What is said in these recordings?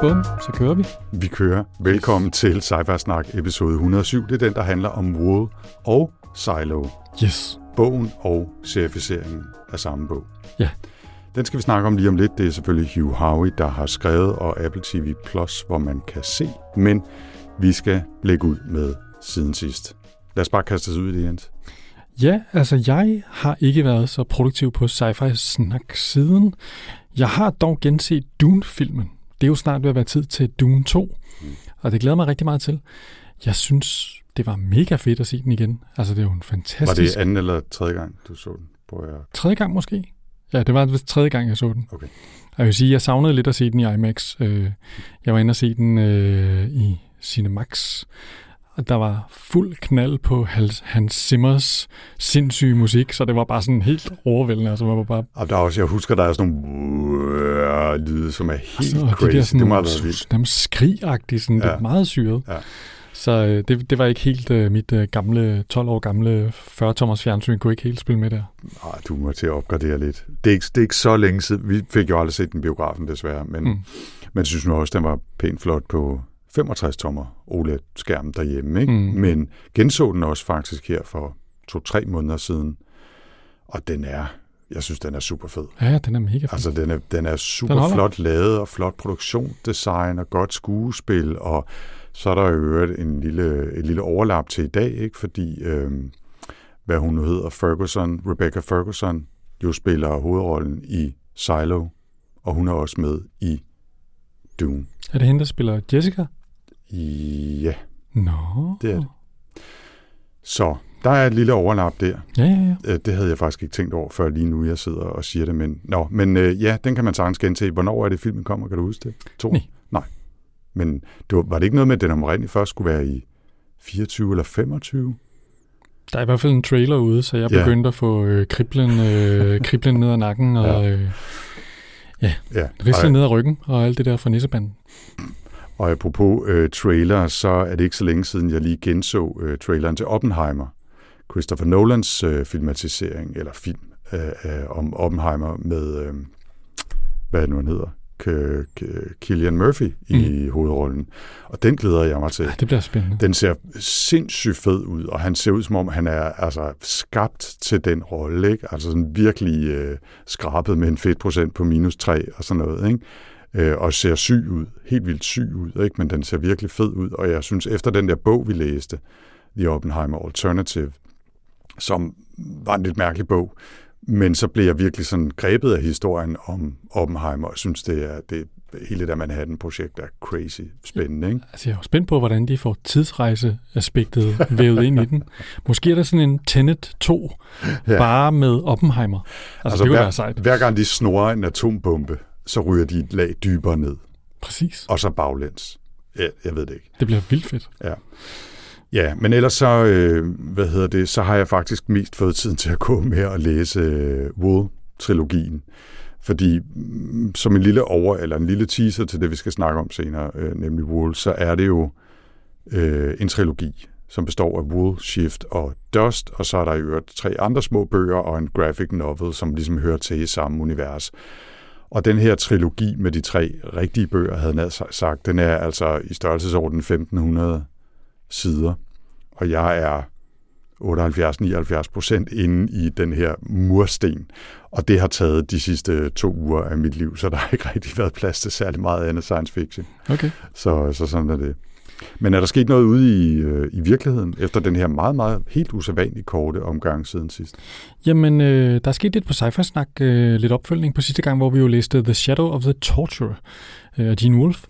Bum, så kører vi. Vi kører. Velkommen til Sci-Fi Snak episode 107. Det er den, der handler om Wool og Silo. Yes. Bogen og serificeringen af samme bog. Ja. Den skal vi snakke om lige om lidt. Det er selvfølgelig Hugh Howey, der har skrevet, og Apple TV Plus, hvor man kan se. Men vi skal lægge ud med siden sidst. Lad os bare kaste os ud i det, Jens. Ja, altså jeg har ikke været så produktiv på sci-fi snak siden. Jeg har dog genset Dune-filmen. Det er jo snart ved at være tid til Dune 2, og det glæder mig rigtig meget til. Jeg synes, det var mega fedt at se den igen. Altså, det er jo en Var fantastisk... det anden eller tredje gang, du så den? Prøv at... Tredje gang måske? Ja, det var tredje gang, jeg så den. Okay. Og jeg vil sige, jeg savnede lidt at se den i IMAX. Øh, Jeg var inde og se den øh, i Cinemax, der var fuld knald på Hans, Hans Simmers sindssyge musik, så det var bare sådan helt overvældende. Altså, man var bare Og der er også, jeg husker, der er sådan nogle lyde, som er helt altså, crazy. de der sådan, det have været vildt. dem skrigagtige, sådan, ja. det er meget syret. Ja. Så øh, det, det var ikke helt øh, mit øh, gamle, 12 år gamle 40-tommers fjernsyn, kunne ikke helt spille med der. Ah, du må til at opgradere lidt. Det er, ikke, det er ikke så længe siden. Vi fik jo aldrig set den biografen, desværre. Men, Mm. men jeg synes nu også, den var pænt flot på 65-tommer OLED-skærm derhjemme. Ikke? Mm. Men genså den også faktisk her for to-tre måneder siden. Og den er, jeg synes, den er super fed. Ja, den er mega fed. Altså, den er, den er super Den holder. flot lavet, og flot produktionsdesign, og godt skuespil, og så er der jo øvrigt en lille, et lille overlap til i dag, ikke? fordi, øh, hvad hun nu hedder, Ferguson, Rebecca Ferguson, jo spiller hovedrollen i Silo, og hun er også med i Dune. Er det hende, der spiller Jessica? Ja, Nå. det er det. Så der er et lille overlap der. Ja, ja, ja. Øh, Det havde jeg faktisk ikke tænkt over, før lige nu jeg sidder og siger det. Men, nå, men øh, ja, den kan man sagtens gense. Hvornår er det, filmen kommer? Kan du huske det? To? Nej. Nej. Men det var, var det ikke noget med, at den oprindeligt først skulle være i 24 eller 25? Der er i hvert fald en trailer ude, så jeg Ja. begyndte at få øh, kriblen, øh, kriblen ned ad nakken og Ja. øh, Ja. rislen Og, ned ad ryggen og alt det der fra nissebanden. Og apropos øh, trailer, så er det ikke så længe siden, jeg lige genså øh, traileren til Oppenheimer. Christopher Nolans øh, filmatisering, eller film øh, øh, om Oppenheimer med, øh, hvad nu han hedder? K- K- Killian Murphy i mm. hovedrollen. Og den glæder jeg mig til. Ja, det bliver spændende. Den ser sindssygt fed ud, og han ser ud som om, han er altså skabt til den rolle, ikke? Altså sådan virkelig øh, skrabet med en fedtprocent på minus 3 og sådan noget, ikke? Øh, og ser syg ud, helt vildt syg ud, ikke? Men den ser virkelig fed ud, og jeg synes, efter den der bog, vi læste, The Oppenheimer Alternative, som var en lidt mærkelig bog, men så blev jeg virkelig sådan grebet af historien om Oppenheimer, og jeg synes, det er, det, hele det Manhattan-projekt er crazy spændende, ikke? Altså, jeg er jo spændt på, hvordan de får tidsrejseaspektet vævet ind i den. Måske er der sådan en Tenet 2, ja. Ja. bare med Oppenheimer. Altså, altså det kunne hver, være sejt. hver gang de snorer en atombombe, så ryger de et lag dybere ned, Præcis. og så baglæns. Ja, jeg ved det ikke. Det bliver vildt fedt. Ja. Ja, men ellers så, øh, hvad hedder det, så har jeg faktisk mest fået tiden til at gå med at læse øh, Wool-trilogien. Fordi mm, som en lille over, eller en lille teaser til det, vi skal snakke om senere, øh, nemlig Wool, så er det jo øh, en trilogi, som består af Wool, Shift og Dust, og så er der i øvrigt tre andre små bøger og en graphic novel, som ligesom hører til i samme univers. Og den her trilogi med de tre rigtige bøger, havde jeg sagt, den er altså i størrelsesorden 1500 sider, og jeg er 78-79 procent inde i den her mursten. Og det har taget de sidste to uger af mit liv, så der har ikke rigtig været plads til særlig meget andet science fiction. Okay. Så, så sådan er det. Men er der sket noget ude i, øh, i virkeligheden, efter den her meget, meget helt usædvanlige korte omgang siden sidst? Jamen, øh, der er sket lidt på sci snak øh, lidt opfølgning på sidste gang, hvor vi jo læste The Shadow of the Torture øh, af Gene Wolfe.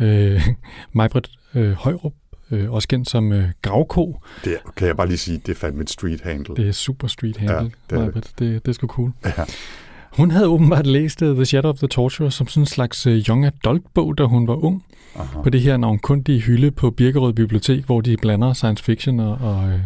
Øh, Majbrit øh, Højrup, øh, også kendt som øh, Gravko. Det kan jeg bare lige sige, det er fandme et street handle. Det er super street handle, Ja, det er det, det, det er sgu cool. Ja. Hun havde åbenbart læst uh, The Shadow of the Torture som sådan en slags uh, young adult-bog, da hun var ung. Aha. På det her navnkundige hylde på Birkerød Bibliotek, hvor de blander science fiction og, og, øh,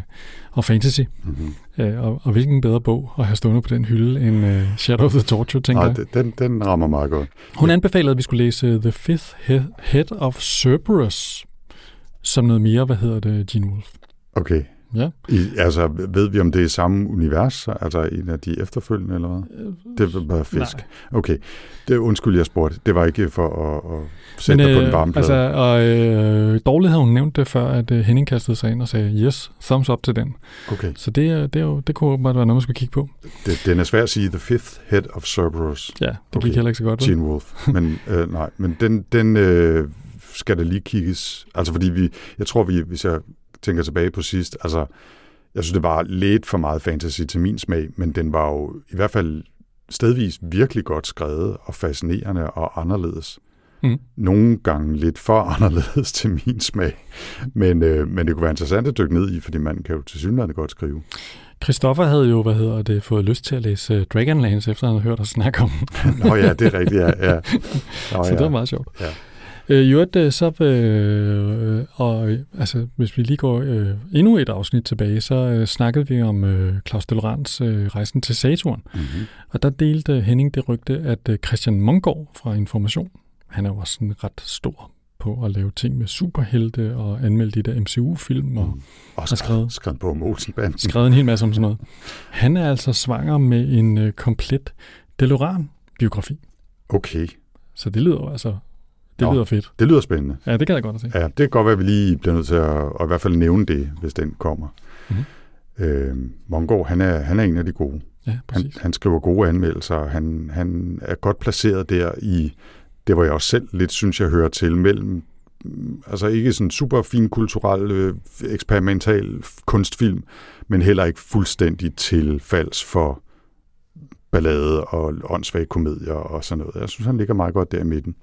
og fantasy. Mm-hmm. Og, og hvilken bedre bog at have stående på den hylde end uh, Shadow of the Torture, tænker Nej, jeg. den, den rammer meget godt. Hun anbefalede, at vi skulle læse The Fifth He- Head of Cerberus, som noget mere, hvad hedder det, Gene Wolfe. Okay. Ja. I, altså, ved vi, om det er samme univers? Altså en af de efterfølgende, eller hvad? Det var fisk. Nej. Okay. Det, undskyld, jeg spurgte. Det var ikke for at, at sætte dig på den varme altså, plade. og øh, dårligt havde hun nævnt det før, at øh, Henning kastede sig ind og sagde, yes, thumbs up til den. Okay. Så det, er- det, er jo, det kunne åbenbart være noget, man skulle kigge på. Det, den er svært at sige. The Fifth Head of Cerberus. Ja, det Okay. gik heller ikke så godt. Gene Wolfe. Men øh, nej, men den, den øh, skal der lige kigges. Altså fordi vi, jeg tror vi, hvis jeg tænker tilbage på sidst, altså jeg synes det var lidt for meget fantasy til min smag, men den var jo i hvert fald stedvis virkelig godt skrevet og fascinerende og anderledes. Mm. Nogle gange lidt for anderledes til min smag. Men, øh, men det kunne være interessant at dykke ned i, fordi man kan jo til synligheden godt skrive. Christoffer havde jo, hvad hedder det, fået lyst til at læse uh, Dragonlance, efter han havde hørt os snakke om. Nå ja, det er rigtigt, ja. ja. Nå, Så det var meget sjovt. Ja. Øh, I øvrigt, øh, så, øh, og, øh, altså, hvis vi lige går øh, endnu et afsnit tilbage, så øh, snakkede vi om øh, Claus Delorans øh, rejsen til Saturn. Mm-hmm. Og der delte Henning det rygte, at øh, Christian Mongård fra Information, han er jo også sådan ret stor på at lave ting med superhelte og anmelde de der MCU-film og Og har skrevet, skrevet, skrevet på om Olsenbanden. skrevet en hel masse om sådan noget. Han er altså svanger med en øh, komplet DeLorean-biografi. Okay, Så det lyder jo altså, det Nå. lyder fedt. det lyder spændende. Ja, det kan jeg godt at se. Ja, det kan godt være, at vi lige bliver nødt til at, at i hvert fald nævne det, hvis den kommer. Mhm. Mm-hmm. Øh, Mongård, han er, han er en af de gode. Ja, Han, præcis. han skriver gode anmeldelser, han, han er godt placeret der i, det hvor jeg også selv lidt synes, jeg hører til, mellem altså ikke sådan super fin kulturel, øh, eksperimental kunstfilm, men heller ikke fuldstændig til falds for ballade og åndssvage komedier og sådan noget. Jeg synes, han ligger meget godt der i midten.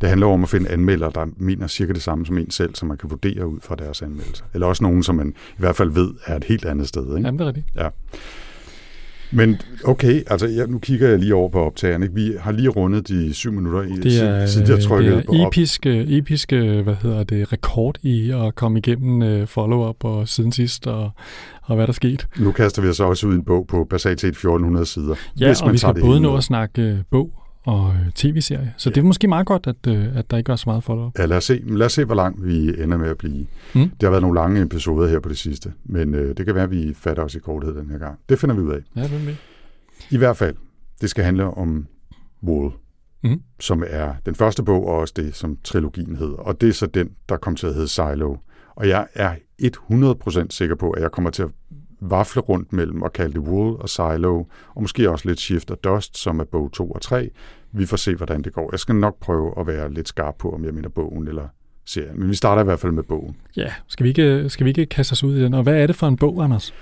Det handler om at finde anmeldere, der mener cirka det samme som en selv, som man kan vurdere ud fra deres anmeldelser. Eller også nogen, som man i hvert fald ved er et helt andet sted. Ikke? Jamen, det er rigtigt. Men okay, altså jeg, nu kigger jeg lige over på optageren. Ikke? Vi har lige rundet de syv minutter, i, Det er, siden jeg trykkede det på er op. episk, øh, episk, øh, hvad hedder det, rekord i at komme igennem øh, follow-up og siden sidst, og, og hvad der skete. Nu kaster vi os også ud i en bog på basalt set 1400 sider. Ja, hvis og man vi tager skal både nå at snakke øh, bog og øh, tv-serie. Så Ja. det er måske meget godt, at, øh, at der ikke er så meget follow-up. Ja, lad os, se, lad os se, hvor langt vi ender med at blive. Mm. Det har været nogle lange episoder her på det sidste, men øh, det kan være, at vi fatter os i korthed den her gang. Det finder vi ud af. Ja, hvem ved? I hvert fald, det skal handle om Wall, Mhm. som er den første bog, og også det, som trilogien hedder. Og det er så den, der kommer til at hedde Silo. Og jeg er 100% sikker på, at jeg kommer til at vafle rundt mellem at kalde det Wool og Silo, og måske også lidt Shift og Dust, som er bog 2 og 3. Vi får se, hvordan det går. Jeg skal nok prøve at være lidt skarp på, om jeg mener bogen eller serien. Men vi starter i hvert fald med bogen. Ja, skal vi, ikke, skal vi ikke kaste os ud i den? Og hvad er det for en bog, Anders?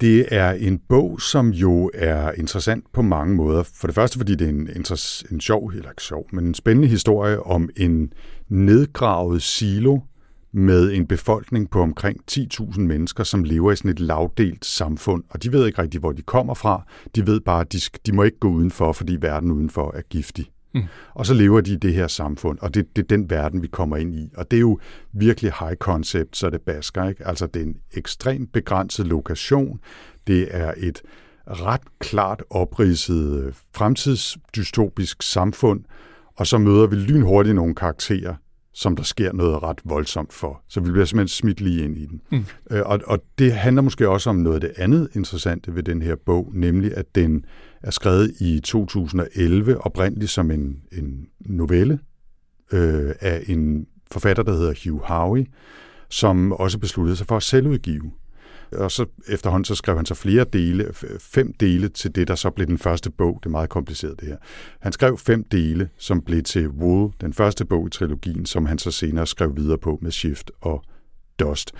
Det er en bog, som jo er interessant på mange måder. For det første, fordi det er en, interess- en sjov, eller ikke sjov, men en spændende historie om en nedgravet silo med en befolkning på omkring 10.000 mennesker, som lever i sådan et lavdelt samfund. Og de ved ikke rigtig, hvor de kommer fra. De ved bare, at de, de må ikke gå udenfor, fordi verden udenfor er giftig. Mm. Og så lever de i det her samfund, og det, det er den verden, vi kommer ind i. Og det er jo virkelig high concept, så det basker, ikke? Altså, det er en ekstremt begrænset lokation. Det er et ret klart opridset øh, fremtidsdystopisk samfund, og så møder vi lynhurtigt nogle karakterer, som der sker noget ret voldsomt for. Så vi bliver simpelthen smidt lige ind i den. Mm. Øh, Og, og det handler måske også om noget af det andet interessante ved den her bog, nemlig at den er skrevet i 2011, oprindeligt som en, en novelle øh, af en forfatter, der hedder Hugh Howey, som også besluttede sig for at selvudgive. Og så efterhånden så skrev han så flere dele, fem dele til det, der så blev den første bog. Det er meget kompliceret det her. Han skrev fem dele, som blev til Wool, den første bog i trilogien, som han så senere skrev videre på med Shift og Dust.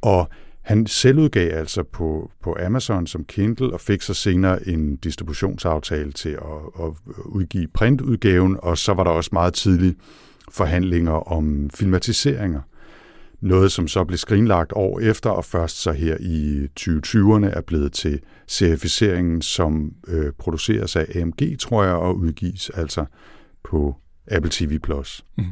Og han selvudgav altså på, på Amazon som Kindle, og fik så senere en distributionsaftale til at, at udgive printudgaven, og så var der også meget tidligt forhandlinger om filmatiseringer noget, som så blev skrinlagt år efter, og først så her i 2020'erne er blevet til serificeringen, som øh, produceres af AMG, tror jeg, og udgives altså på Apple TV+. Mm.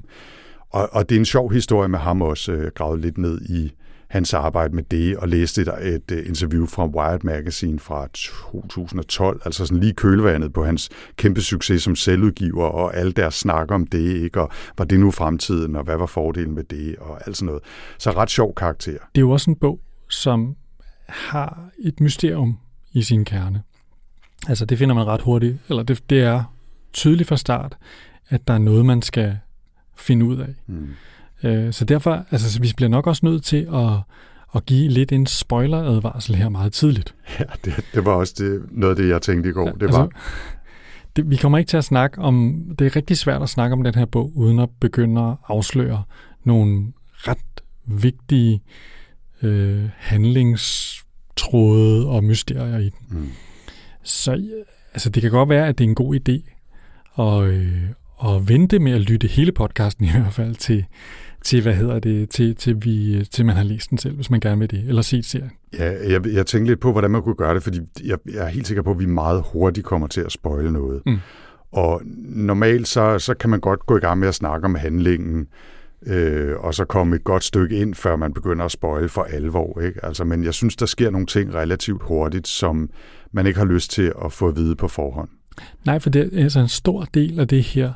Og, og det er en sjov historie med ham også, øh, gravet lidt ned i hans arbejde med det, og læste et, et, et interview fra Wired Magazine fra 2012, altså sådan lige kølvandet på hans kæmpe succes som selvudgiver, og alle deres snak om det, ikke? og var det nu fremtiden, og hvad var fordelen med det, og alt sådan noget. Så ret sjov karakter. Det er jo også en bog, som har et mysterium i sin kerne. Altså det finder man ret hurtigt, eller det, det er tydeligt fra start, at der er noget, man skal finde ud af. Mm. Øh, så derfor, altså vi bliver nok også nødt til at, at give lidt en spoiler-advarsel her meget tidligt. Ja, det, det var også det, noget af det, jeg tænkte i går. Ja, det var... Altså, det, vi kommer ikke til at snakke om... Det er rigtig svært at snakke om den her bog, uden at begynde at afsløre nogle ret vigtige øh, handlingstråde og mysterier i den. Mm. Så altså, det kan godt være, at det er en god idé at, øh, at vente med at lytte hele podcasten i hvert fald til, til hvad hedder det, til, til, vi, til man har læst den selv, hvis man gerne vil det, eller set serien. Ja, jeg, jeg tænkte lidt på, hvordan man kunne gøre det, fordi jeg, jeg er helt sikker på, at vi meget hurtigt kommer til at spoile noget. Mm. Og normalt så, så kan man godt gå i gang med at snakke om handlingen, øh, og så komme et godt stykke ind, før man begynder at spoile for alvor. Ikke? Altså, men jeg synes, der sker nogle ting relativt hurtigt, som man ikke har lyst til at få at vide på forhånd. Nej, for det er altså en stor del af det her,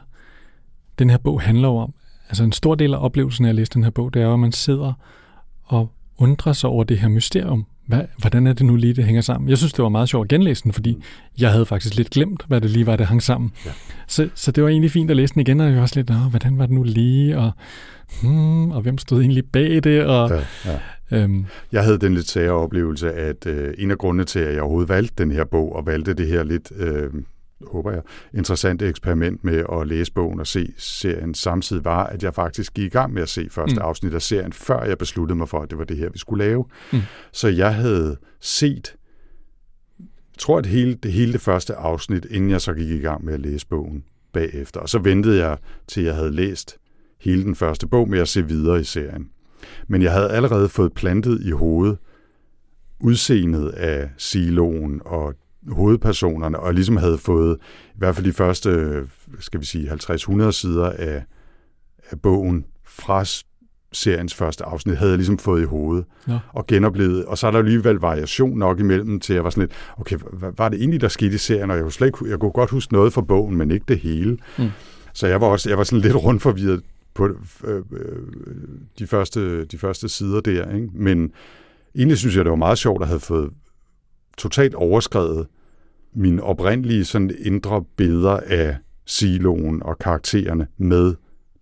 den her bog handler om, altså en stor del af oplevelsen af at læse den her bog, det er at man sidder og undrer sig over det her mysterium. Hvad, hvordan er det nu lige, det hænger sammen? Jeg synes, det var meget sjovt at genlæse den, fordi jeg havde faktisk lidt glemt, hvad det lige var, det hang sammen. Ja. Så, så det var egentlig fint at læse den igen, og jeg var også lidt, hvordan var det nu lige, og, hmm, og hvem stod egentlig bag det? Og, ja, ja. Øhm. Jeg havde den lidt sære oplevelse, at øh, en af grundene til, at jeg overhovedet valgte den her bog, og valgte det her lidt øh, håber jeg, interessante eksperiment med at læse bogen og se serien samtidig var, at jeg faktisk gik i gang med at se første mm. afsnit af serien, før jeg besluttede mig for, at det var det her, vi skulle lave. Mm. Så jeg havde set, jeg tror, at hele, det hele det første afsnit, inden jeg så gik i gang med at læse bogen bagefter. Og så ventede jeg, til jeg havde læst hele den første bog med at se videre i serien. Men jeg havde allerede fået plantet i hovedet udseendet af siloen og hovedpersonerne, og ligesom havde fået i hvert fald de første, skal vi sige, 50-100 sider af, af bogen fra seriens første afsnit, havde jeg ligesom fået i hovedet ja. og genoplevet. Og så er der alligevel variation nok imellem til, at jeg var sådan lidt, okay, hvad var det egentlig, der skete i serien? Og jeg kunne, slet ikke, jeg kunne godt huske noget fra bogen, men ikke det hele. Mm. Så jeg var også jeg var sådan lidt rundt forvirret på øh, øh, de, første, de første sider der. Ikke? Men egentlig synes jeg, det var meget sjovt at have fået totalt overskrevet min oprindelige sådan indre billeder af siloen og karaktererne med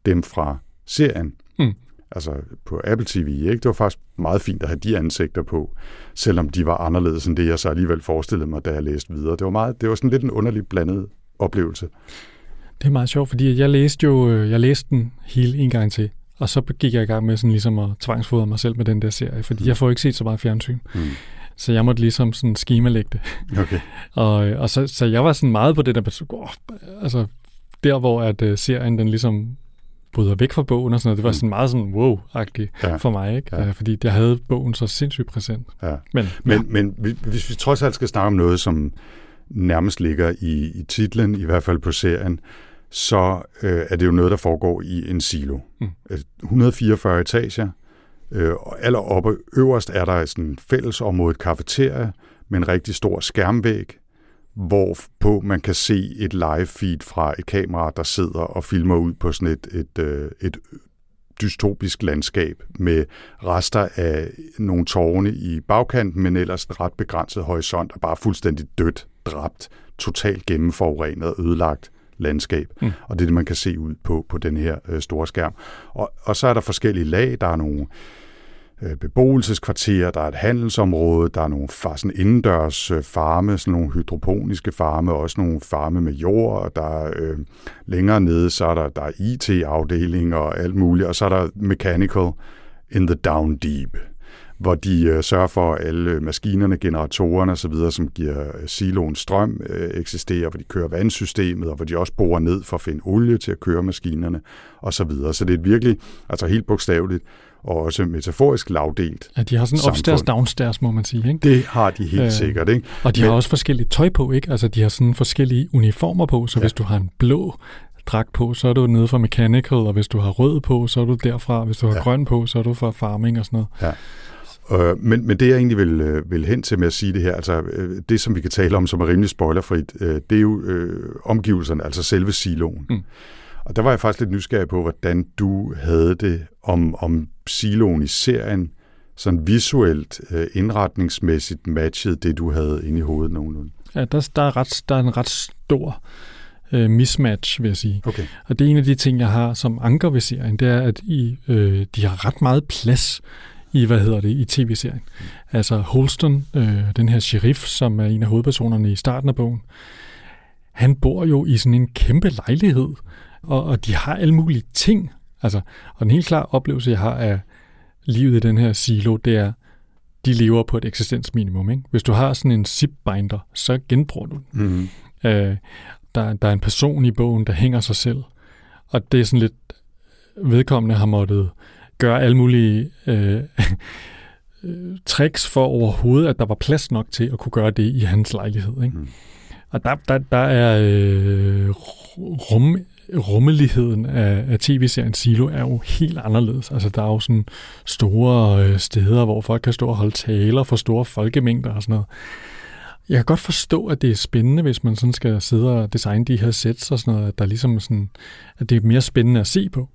dem fra serien. Mm. Altså på Apple TV, ikke? Det var faktisk meget fint at have de ansigter på, selvom de var anderledes end det, jeg så alligevel forestillede mig, da jeg læste videre. Det var, meget, det var sådan lidt en underlig blandet oplevelse. Det er meget sjovt, fordi jeg læste jo øh, jeg læste den hele en gang til, og så gik jeg i gang med sådan ligesom at tvangsfodre mig selv med den der serie, fordi mm. jeg får ikke set så meget fjernsyn. Mm. Så jeg måtte ligesom sådan skemalægge det. Okay. og, og så, så jeg var sådan meget på det der, oh, altså der hvor at uh, serien den ligesom bryder væk fra bogen og sådan noget, det var mm. sådan meget sådan wow-agtigt ja. for mig, ikke? Ja. Uh, fordi jeg havde bogen så sindssygt præsent. Ja. Men, men, ja. men hvis vi trods alt skal snakke om noget, som nærmest ligger i, i titlen, i hvert fald på serien, så øh, er det jo noget, der foregår i en silo. Mm. 144 etager, Øh, og aller oppe øverst er der sådan fællesområde, et kafeteria med en rigtig stor skærmvæg, hvor på man kan se et live feed fra et kamera, der sidder og filmer ud på sådan et, et, øh, et dystopisk landskab med rester af nogle tårne i bagkanten, men ellers en ret begrænset horisont og bare fuldstændig dødt, dræbt, totalt gennemforurenet og ødelagt landskab. Mm. Og det er det, man kan se ud på, på den her øh, store skærm. Og, og så er der forskellige lag. Der er nogle øh, Øh, beboelseskvarterer, der er et handelsområde, der er nogle sådan indendørs øh, farme, sådan nogle hydroponiske farme, også nogle farme med jord, og der er øh, længere nede, så er der, der er IT-afdeling og alt muligt, og så er der mechanical in the down deep, hvor de øh, sørger for, at alle maskinerne, generatorerne osv., som giver øh, siloen strøm, øh, eksisterer, hvor de kører vandsystemet, og hvor de også borer ned for at finde olie til at køre maskinerne osv. Så, så det er virkelig, altså helt bogstaveligt, og også metaforisk lavdelt Ja, de har sådan samfund. upstairs, downstairs, må man sige. Ikke? Det har de helt Øh, sikkert, ikke? Og de Men- har også forskellige tøj på, ikke? Altså, de har sådan forskellige uniformer på, så ja. Ja. hvis du har en blå dragt på, så er du nede fra Mechanical, og hvis du har rød på, så er du derfra. Hvis du har ja. Ja. grøn på, så er du fra Farming og sådan noget. Øh, men, men det, jeg egentlig vil, øh, vil hen til med at sige det her, altså øh, det, som vi kan tale om, som er rimelig spoilerfrit, øh, det er jo øh, omgivelserne, altså selve siloen. Mm. Og der var jeg faktisk lidt nysgerrig på, hvordan du havde det om, om siloen i serien, sådan visuelt, øh, indretningsmæssigt matchet det, du havde inde i hovedet nogenlunde. Ja, der, der, er, ret, der er en ret stor øh, mismatch, vil jeg sige. Okay. Og det er en af de ting, jeg har som anker ved serien, det er, at I, øh, de har ret meget plads i, hvad hedder det, i tv-serien. Altså Holston, øh, den her sheriff, som er en af hovedpersonerne i starten af bogen, han bor jo i sådan en kæmpe lejlighed, og, og de har alle mulige ting. Altså, og den helt klare oplevelse, jeg har af livet i den her silo, det er, de lever på et eksistensminimum. Ikke? Hvis du har sådan en zipbinder, så genbruger du den. Mm-hmm. Øh, der, der er en person i bogen, der hænger sig selv. Og det er sådan lidt vedkommende har måttet gøre alle mulige øh, tricks for overhovedet, at der var plads nok til at kunne gøre det i hans lejlighed. Ikke? Mm. Og der, der, der er øh, rum, rummeligheden af, af tv-serien Silo er jo helt anderledes. Altså der er jo sådan store øh, steder, hvor folk kan stå og holde taler for store folkemængder og sådan noget. Jeg kan godt forstå, at det er spændende, hvis man sådan skal sidde og designe de her sets og sådan noget, at der ligesom sådan, at det er mere spændende at se på.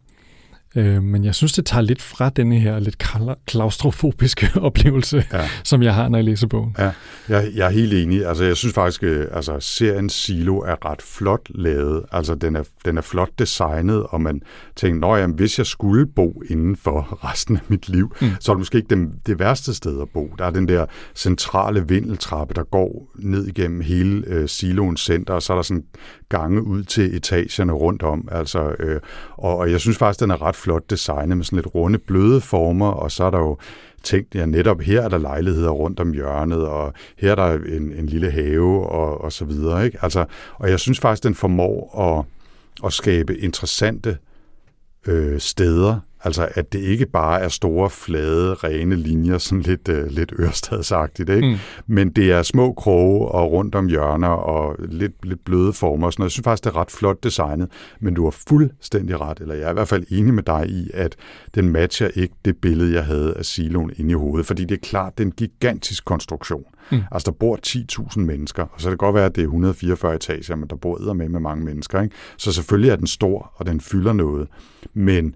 Øh, men jeg synes, det tager lidt fra denne her lidt kla- klaustrofobiske oplevelse, Ja. som jeg har, når jeg læser bogen. Ja, jeg, jeg er helt enig. Altså, jeg synes faktisk, at altså, serien Silo er ret flot lavet. Altså, den er, den er flot designet, og man tænker, Nå, jamen, hvis jeg skulle bo inden for resten af mit liv, Mm. mm. så er det måske ikke det, det værste sted at bo. Der er den der centrale vindeltrappe, der går ned igennem hele øh, Siloens center, og så er der sådan gange ud til etagerne rundt om. Altså, øh, og, og jeg synes faktisk, den er ret flot designet med sådan lidt runde, bløde former, og så er der jo tænkt, ja netop her er der lejligheder rundt om hjørnet, og her er der en, en lille have, og, og så videre. Ikke? Altså, og jeg synes faktisk, den formår at, at skabe interessante øh, steder, altså at det ikke bare er store, flade, rene linjer, sådan lidt, øh, lidt ørestadsagtigt, ikke? Mm. men det er små kroge og rundt om hjørner og lidt, lidt bløde former og sådan noget. Jeg synes faktisk, det er ret flot designet, men du har fuldstændig ret, eller jeg er i hvert fald enig med dig i, at den matcher ikke det billede, jeg havde af siloen inde i hovedet, fordi det er klart, det er en gigantisk konstruktion. Mm. Altså, der bor 10.000 mennesker, og så kan det godt være, at det er 144 etager, men der bor med med mange mennesker, ikke? Så selvfølgelig er den stor, og den fylder noget, men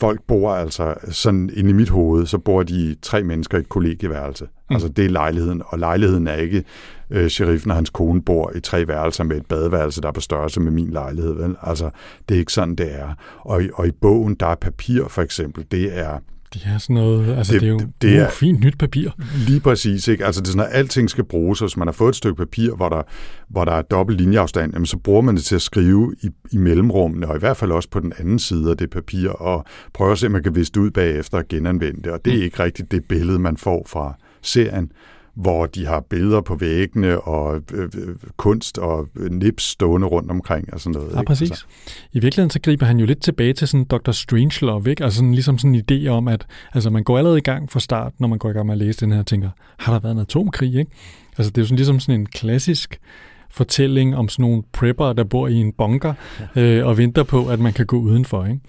folk bor altså sådan inde i mit hoved, så bor de tre mennesker i et kollegieværelse. Mm. Altså det er lejligheden, og lejligheden er ikke øh, sheriffen og hans kone bor i tre værelser med et badeværelse, der er på størrelse med min lejlighed. Vel? Altså det er ikke sådan, det er. Og, i- og i bogen, der er papir for eksempel, det er Det er sådan noget, altså det, Det- er jo det er- er, uh, fint nyt papir. Lige præcis, ikke? Altså det er sådan, at alting skal bruges, og hvis man har fået et stykke papir, hvor der, hvor der er dobbelt linjeafstand, jamen, så bruger man det til at skrive i, i mellemrummene, og i hvert fald også på den anden side af det papir, og prøve at se, om man kan viste ud bagefter og genanvende det. Og det er ikke rigtigt det billede, man får fra serien, hvor de har billeder på væggene og øh, øh, kunst og øh, nips stående rundt omkring og sådan noget. Ja, ikke? præcis. Altså, I virkeligheden så griber han jo lidt tilbage til sådan Dr. Strangelove, ikke? Altså sådan, ligesom sådan en idé om, at altså, man går allerede i gang fra start, når man går i gang med at læse den her, og tænker, har der været en atomkrig, ikke? Altså det er jo sådan, ligesom sådan en klassisk fortælling om sådan nogle prepper, der bor i en bunker øh, og venter på, at man kan gå udenfor, ikke?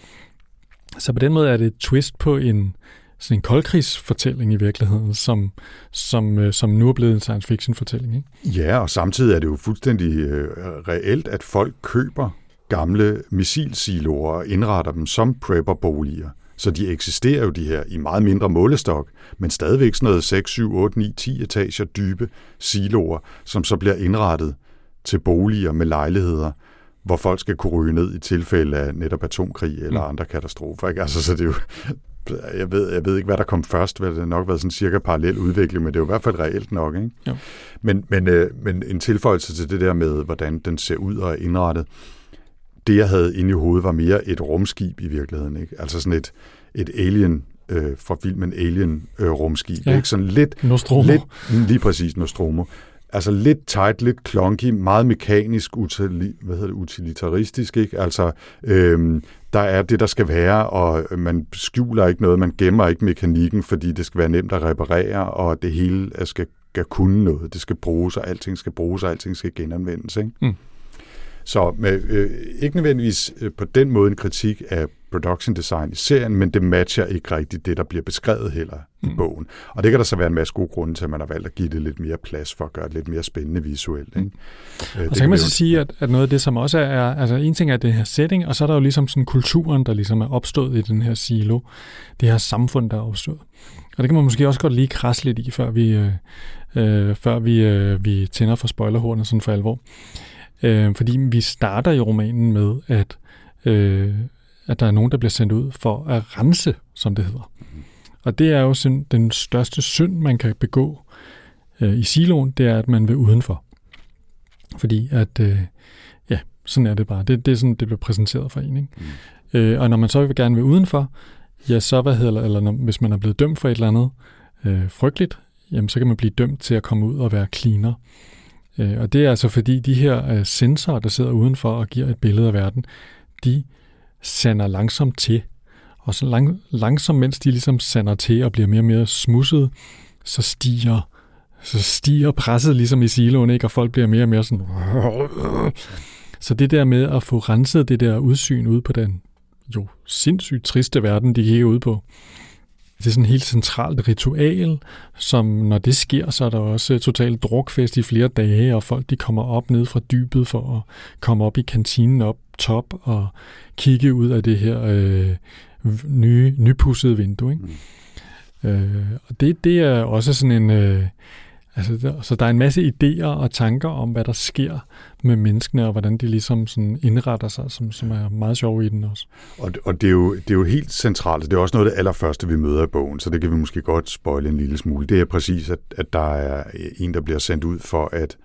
Så på den måde er det et twist på en, sådan en koldkrigsfortælling i virkeligheden, som, som, øh, som nu er blevet en science fiction fortælling, ikke? Ja, og samtidig er det jo fuldstændig øh, reelt, at folk køber gamle missilsiloer og indretter dem som prepperboliger. Så de eksisterer jo de her i meget mindre målestok, men stadigvæk sådan noget 6, 7, 8, 9, 10 etager dybe siloer, som så bliver indrettet til boliger med lejligheder, hvor folk skal kunne ryge ned i tilfælde af netop atomkrig eller Mm. andre katastrofer. Ikke? Altså, så det er jo, jeg ved, jeg ved ikke, hvad der kom først. Det har nok været sådan cirka parallel udvikling, men det er jo i hvert fald reelt nok. Ikke? Jo. Men, men, øh, men en tilføjelse til det der med, hvordan den ser ud og er indrettet, det jeg havde inde i hovedet var mere et rumskib i virkeligheden. Ikke? Altså sådan et, et alien øh, fra filmen Alien øh, rumskib. Ja. Ikke? Sådan lidt, Nostromo. lidt, lige præcis Nostromo. Altså lidt tight, lidt clunky, meget mekanisk, utili, hvad hedder det, utilitaristisk. Ikke? Altså, øhm, der er det, der skal være, og man skjuler ikke noget, man gemmer ikke mekanikken, fordi det skal være nemt at reparere, og det hele skal, skal kunne noget. Det skal bruges, og alting skal bruges, og alting skal genanvendes. Ikke? Mm. Så med, øh, ikke nødvendigvis øh, på den måde en kritik af production design i serien, men det matcher ikke rigtigt det, der bliver beskrevet heller mm. i bogen. Og det kan der så være en masse gode grunde til, at man har valgt at give det lidt mere plads for at gøre det lidt mere spændende visuelt. Ikke? Øh, Og så kan man så jo- sige, at, at noget af det, som også er, altså en ting er det her setting, og så er der jo ligesom sådan kulturen, der ligesom er opstået i den her silo, det her samfund, der er opstået. Og det kan man måske også godt lige krasse lidt i, før vi, øh, øh, før vi, øh, vi tænder for spoilerhornet sådan for alvor. Øh, fordi vi starter i romanen med, at, øh, at der er nogen, der bliver sendt ud for at rense, som det hedder. Og det er jo sådan, den største synd, man kan begå øh, i siloen, det er, at man vil udenfor. Fordi at, øh, ja, sådan er det bare. Det, det er sådan, det bliver præsenteret for en. Ikke? Mm. Øh, og når man så vil gerne vil udenfor, ja, så hvad hedder, eller når, hvis man er blevet dømt for et eller andet øh, frygteligt, jamen så kan man blive dømt til at komme ud og være cleaner. Øh, og det er altså fordi de her øh, sensorer, der sidder udenfor og giver et billede af verden, de sander langsomt til. Og så lang, langsomt, mens de ligesom sander til og bliver mere og mere smusset, så stiger så stiger presset ligesom i siloen, ikke? og folk bliver mere og mere sådan... Så det der med at få renset det der udsyn ud på den jo sindssygt triste verden, de kigger ud på, det er sådan et helt centralt ritual, som når det sker, så er der også totalt drukfest i flere dage, og folk de kommer op ned fra dybet for at komme op i kantinen op top og kigge ud af det her øh, nye, nypussede vindue. Ikke? Mm. Øh, og det, det er også sådan en... Øh, altså, der, så der er en masse idéer og tanker om, hvad der sker med menneskene, og hvordan de ligesom sådan indretter sig, som, som er meget sjove i den også. Og, og det, er jo, det er jo helt centralt. Det er også noget af det allerførste, vi møder i bogen, så det kan vi måske godt spoile en lille smule. Det er præcis, at, at der er en, der bliver sendt ud for at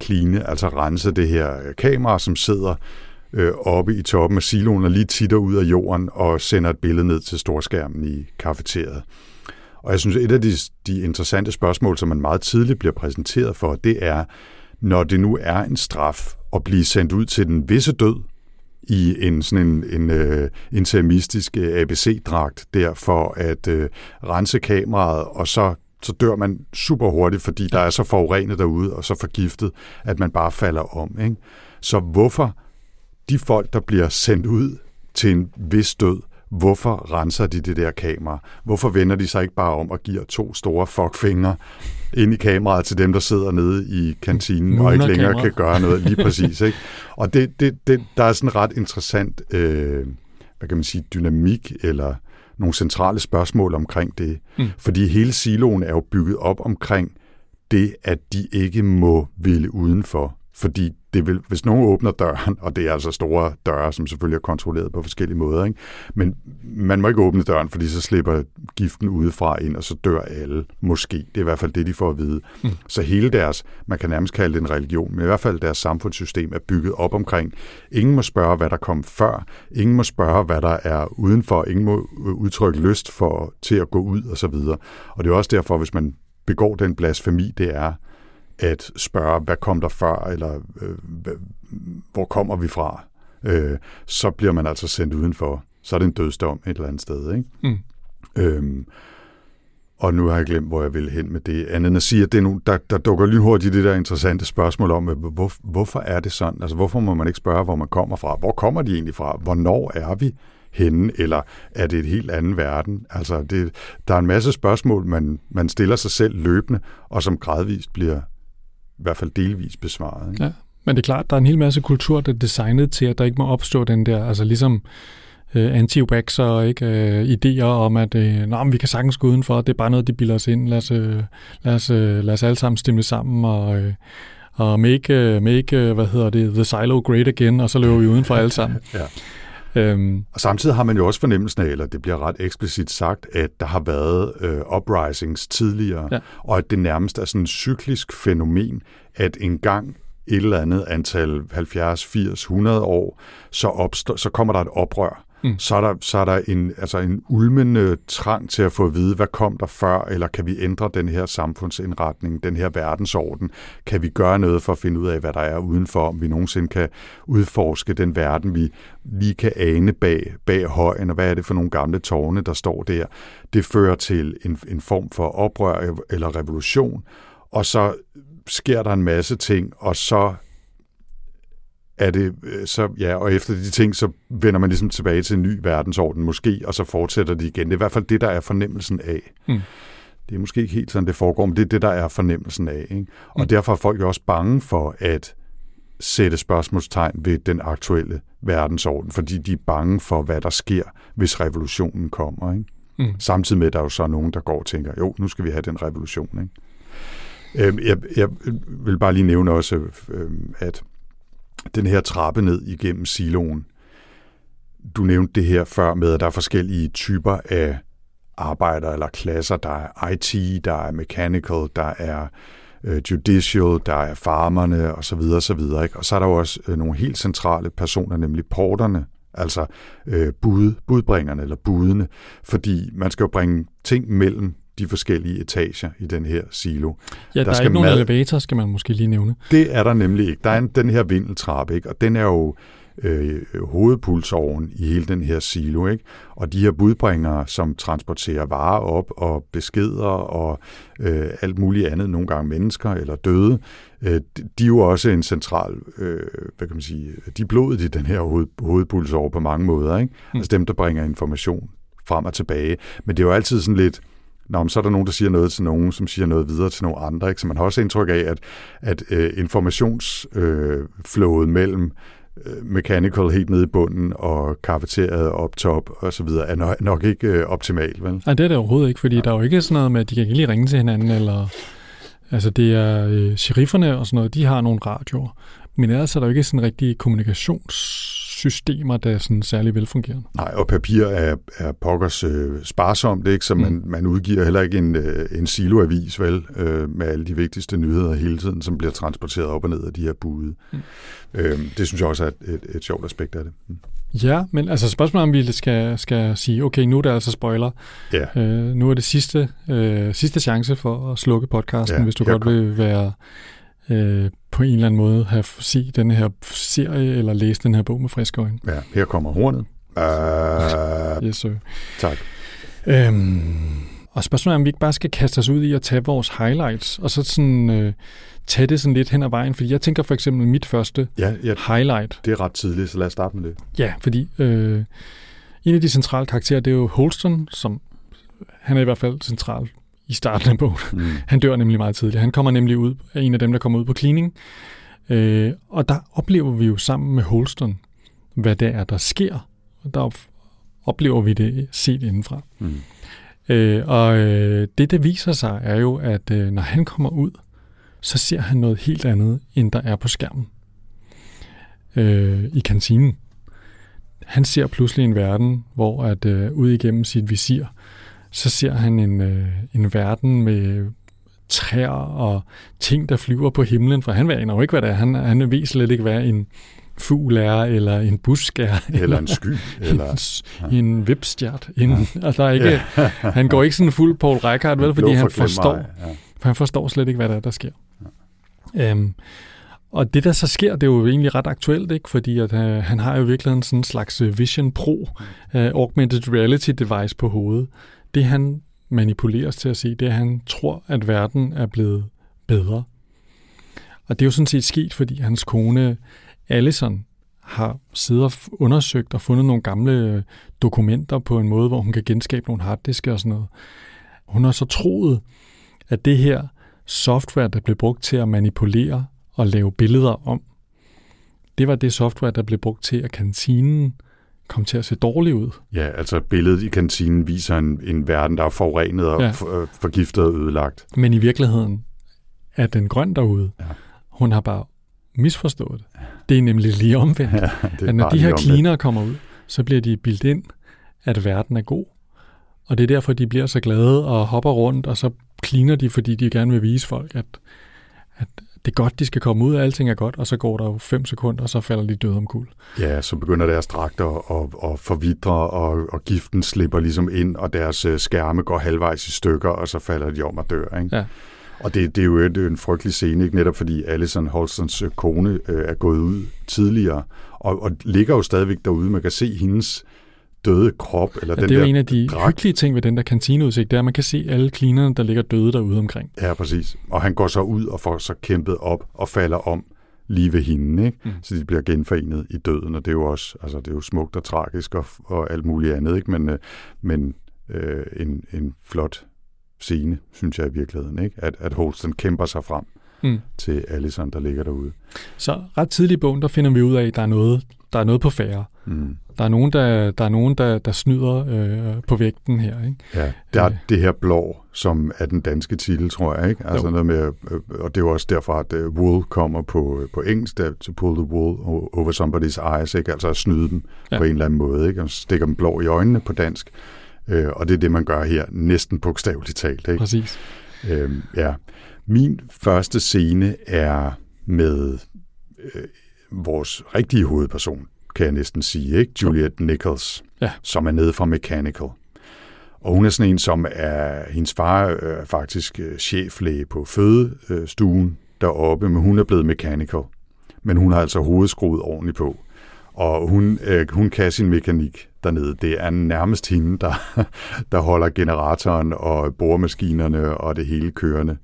kline, altså rense det her kamera, som sidder øh, oppe i toppen af siloen og lige titter ud af jorden og sender et billede ned til storskærmen i kafeteriet. Og jeg synes, et af de, de interessante spørgsmål, som man meget tidligt bliver præsenteret for, det er, når det nu er en straf at blive sendt ud til den visse død i en sådan en, en øh, intermistisk øh, ABC-dragt der for at øh, rense kameraet, og så så dør man super hurtigt, fordi der er så forurenet derude og så forgiftet, at man bare falder om. Ikke? Så hvorfor de folk, der bliver sendt ud til en vis død, hvorfor renser de det der kamera? Hvorfor vender de sig ikke bare om og giver to store fuckfingre ind i kameraet til dem, der sidder nede i kantinen og ikke længere kan gøre noget lige præcis. Ikke? Og det, det, det, der er sådan en ret interessant øh, hvad kan man sige, dynamik eller nogle centrale spørgsmål omkring det. Mm. Fordi hele siloen er jo bygget op omkring det, at de ikke må ville udenfor. Fordi det vil, hvis nogen åbner døren, og det er altså store døre, som selvfølgelig er kontrolleret på forskellige måder, ikke? men man må ikke åbne døren, fordi så slipper giften udefra ind, og så dør alle. Måske. Det er i hvert fald det, de får at vide. Mm. Så hele deres, man kan nærmest kalde det en religion, men i hvert fald deres samfundssystem er bygget op omkring, ingen må spørge, hvad der kom før, ingen må spørge, hvad der er udenfor, ingen må udtrykke lyst for til at gå ud, og så videre. Og det er også derfor, hvis man begår den blasfemi, det er, at spørge, hvad kom der før, eller øh, hvor kommer vi fra, øh, så bliver man altså sendt udenfor. Så er det en dødsdom et eller andet sted. Ikke? Mm. Øhm, og nu har jeg glemt, hvor jeg vil hen med det. Andet end at sige, at det er nu, der, der dukker lige hurtigt det der interessante spørgsmål om, hvor, hvorfor er det sådan? Altså, hvorfor må man ikke spørge, hvor man kommer fra? Hvor kommer de egentlig fra? Hvornår er vi henne? Eller er det et helt anden verden? Altså, det, der er en masse spørgsmål, man, man stiller sig selv løbende, og som gradvist bliver i hvert fald delvis besvaret. Ikke? Ja, men det er klart, der er en hel masse kultur, der er designet til, at der ikke må opstå den der, altså ligesom øh, anti-waxer, ikke? Øh, idéer om, at øh, Nå, men vi kan sagtens gå udenfor, det er bare noget, de bilder os ind, lad os, øh, lad os, øh, lad os alle sammen stemme sammen, og, øh, og make, uh, make uh, hvad hedder det, the silo great again, og så løber vi udenfor alle sammen. ja. Øhm, og samtidig har man jo også fornemmelsen af, eller det bliver ret eksplicit sagt, at der har været øh, uprisings tidligere, ja. og at det nærmest er sådan en cyklisk fænomen, at en gang et eller andet antal 70, 80, 100 år, så, opstår, så kommer der et oprør, mm. så er der, så er der en, altså en ulmende øh, trang til at få at vide, hvad kom der før, eller kan vi ændre den her samfundsindretning, den her verdensorden? Kan vi gøre noget for at finde ud af, hvad der er udenfor, om vi nogensinde kan udforske den verden, vi lige kan ane bag, bag højen, og hvad er det for nogle gamle tårne, der står der? Det fører til en, en form for oprør eller revolution, og så sker der en masse ting, og så er det øh, så, ja, og efter de ting, så vender man ligesom tilbage til en ny verdensorden måske, og så fortsætter de igen. Det er i hvert fald det, der er fornemmelsen af. Mm. Det er måske ikke helt sådan, det foregår, men det er det, der er fornemmelsen af. Ikke? Og mm. derfor er folk jo også bange for at sætte spørgsmålstegn ved den aktuelle verdensorden, fordi de er bange for, hvad der sker, hvis revolutionen kommer. Ikke? Mm. Samtidig med, at der er jo så nogen, der går og tænker, jo, nu skal vi have den revolution. Ikke? Øhm, jeg, jeg vil bare lige nævne også, øhm, at den her trappe ned igennem siloen. Du nævnte det her før med, at der er forskellige typer af arbejdere eller klasser. Der er IT, der er mechanical, der er øh, judicial, der er farmerne osv. videre, Ikke? Og så er der jo også øh, nogle helt centrale personer, nemlig porterne, altså øh, bud, budbringerne eller budene, fordi man skal jo bringe ting mellem de forskellige etager i den her silo. Ja, der, der er ikke nogen mad... elevator, skal man måske lige nævne. Det er der nemlig ikke. Der er en, den her vindeltrappe, ikke? og den er jo øh, hovedpulsåren i hele den her silo. Ikke? Og de her budbringere, som transporterer varer op og beskeder og øh, alt muligt andet, nogle gange mennesker eller døde, øh, de er jo også en central, øh, hvad kan man sige, de er blodet i den her hoved, hovedpulsår på mange måder. Ikke? Mm. Altså dem, der bringer information frem og tilbage. Men det er jo altid sådan lidt, Nå, men så er der nogen, der siger noget til nogen, som siger noget videre til nogle andre. Ikke? Så man har også indtryk af, at, at øh, informationsflowet øh, mellem mechanical helt nede i bunden og kafeteriet op top og så videre er nok, ikke øh, optimalt, vel? Nej, det er det overhovedet ikke, fordi ja. der er jo ikke sådan noget med, at de kan ikke lige ringe til hinanden, eller altså det er øh, sherifferne og sådan noget, de har nogle radioer, men ellers er der jo ikke sådan rigtig kommunikations systemer, der er sådan særlig velfungerende. Nej, og papir er, er pokkers øh, sparsomt, ikke? så man, mm. man udgiver heller ikke en, øh, en siloavis vel, øh, med alle de vigtigste nyheder hele tiden, som bliver transporteret op og ned af de her bude. Mm. Øh, det synes jeg også er et, et, et sjovt aspekt af det. Mm. Ja, men altså spørgsmålet om vi skal, skal sige, okay, nu er det altså spoiler. Ja. Øh, nu er det sidste, øh, sidste chance for at slukke podcasten, ja, hvis du godt vil være øh, på en eller anden måde have set denne her serie eller læst den her bog med friske øjne. Ja, her kommer hornet. Uh, yes, sir. Tak. Øhm, og spørgsmålet er, om vi ikke bare skal kaste os ud i at tage vores highlights, og så sådan øh, tage det sådan lidt hen ad vejen. Fordi jeg tænker for eksempel mit første ja, ja, highlight. Det er ret tidligt, så lad os starte med det. Ja, fordi øh, en af de centrale karakterer, det er jo Holston, som han er i hvert fald central i starten af bogen. Mm. Han dør nemlig meget tidligt. Han kommer nemlig ud af en af dem, der kommer ud på cleaning. Øh, og der oplever vi jo sammen med Holston, hvad det er, der sker. Og der oplever vi det set indenfra. Mm. Øh, og øh, det, der viser sig, er jo, at øh, når han kommer ud, så ser han noget helt andet, end der er på skærmen. Øh, I kantinen. Han ser pludselig en verden, hvor at øh, ud igennem sit visir, så ser han en, øh, en verden med træer og ting, der flyver på himlen, for han ved jo ikke, hvad det er. Han, han ved slet ikke, hvad en fugl er, eller en busk er. Eller, eller en sky. Eller en, ja. en vipstjert. En, ja. altså, ikke, ja. han går ikke sådan fuld Paul Reichardt, vel, fordi han forstår, ja. for han forstår slet ikke, hvad der er, der sker. Ja. Øhm, og det, der så sker, det er jo egentlig ret aktuelt, ikke? fordi at, uh, han har jo virkelig sådan en slags Vision Pro uh, augmented reality device på hovedet, det han manipuleres til at se, det er, at han tror, at verden er blevet bedre. Og det er jo sådan set sket, fordi hans kone Allison har siddet og undersøgt og fundet nogle gamle øh, dokumenter på en måde, hvor hun kan genskabe nogle harddiske og sådan noget. Hun har så troet, at det her software, der blev brugt til at manipulere og lave billeder om, det var det software, der blev brugt til, at kantinen komme til at se dårlig ud. Ja, altså billedet i kantinen viser en, en verden, der er forurenet og ja. for, forgiftet og ødelagt. Men i virkeligheden er den grøn derude. Ja. Hun har bare misforstået det. Det er nemlig lige omvendt. Ja, at når de her cleaner kommer ud, så bliver de bildt ind, at verden er god. Og det er derfor, de bliver så glade og hopper rundt, og så cleaner de, fordi de gerne vil vise folk, at, at det er godt, de skal komme ud, og alting er godt, og så går der jo fem sekunder, og så falder de døde omkuld. Ja, så begynder deres dragter at, at forvidre, og, og giften slipper ligesom ind, og deres øh, skærme går halvvejs i stykker, og så falder de om og dør. Ikke? Ja. Og det, det er jo det er en frygtelig scene, ikke? netop fordi Alison Holstons øh, kone øh, er gået ud tidligere, og, og ligger jo stadigvæk derude. Man kan se hendes døde krop. Eller Ja, den det er jo en af de dragt. hyggelige ting ved den der kantineudsigt, det er, at man kan se alle cleanerne, der ligger døde derude omkring. Ja, præcis. Og han går så ud og får så kæmpet op og falder om lige ved hende, ikke? Mm. så de bliver genforenet i døden, og det er jo også altså, det er jo smukt og tragisk og, og alt muligt andet, ikke? men, øh, men øh, en, en flot scene, synes jeg i virkeligheden, ikke? At, at Holsten kæmper sig frem Mm. til Allison, der ligger derude. Så ret tidligt i bogen, der finder vi ud af, at der er noget, der er noget på færre. Mm. Der er nogen, der, der, er nogen, der, der snyder øh, på vægten her. Ikke? Ja, der er Øh. det her blå, som er den danske titel, tror jeg, ikke? Altså Jo. noget med, øh, og det er jo også derfor, at uh, wool kommer på, på engelsk, der, to pull the wool over somebody's eyes, ikke? Altså at snyde dem Ja. på en eller anden måde, ikke? Og stikker dem blå i øjnene på dansk. Øh, og det er det, man gør her, næsten bogstaveligt talt, ikke? Præcis. Øhm, ja. Min første scene er med øh, vores rigtige hovedperson, kan jeg næsten sige, ikke? Juliette Nichols, Ja. som er nede fra Mechanical. Og hun er sådan en, som er, hendes far er faktisk øh, cheflæge på fødestuen deroppe, men hun er blevet mechanical. Men hun har altså hovedet skruet ordentligt på. Og hun, øh, hun kan sin mekanik dernede. Det er nærmest hende, der, der holder generatoren og boremaskinerne og det hele kørende.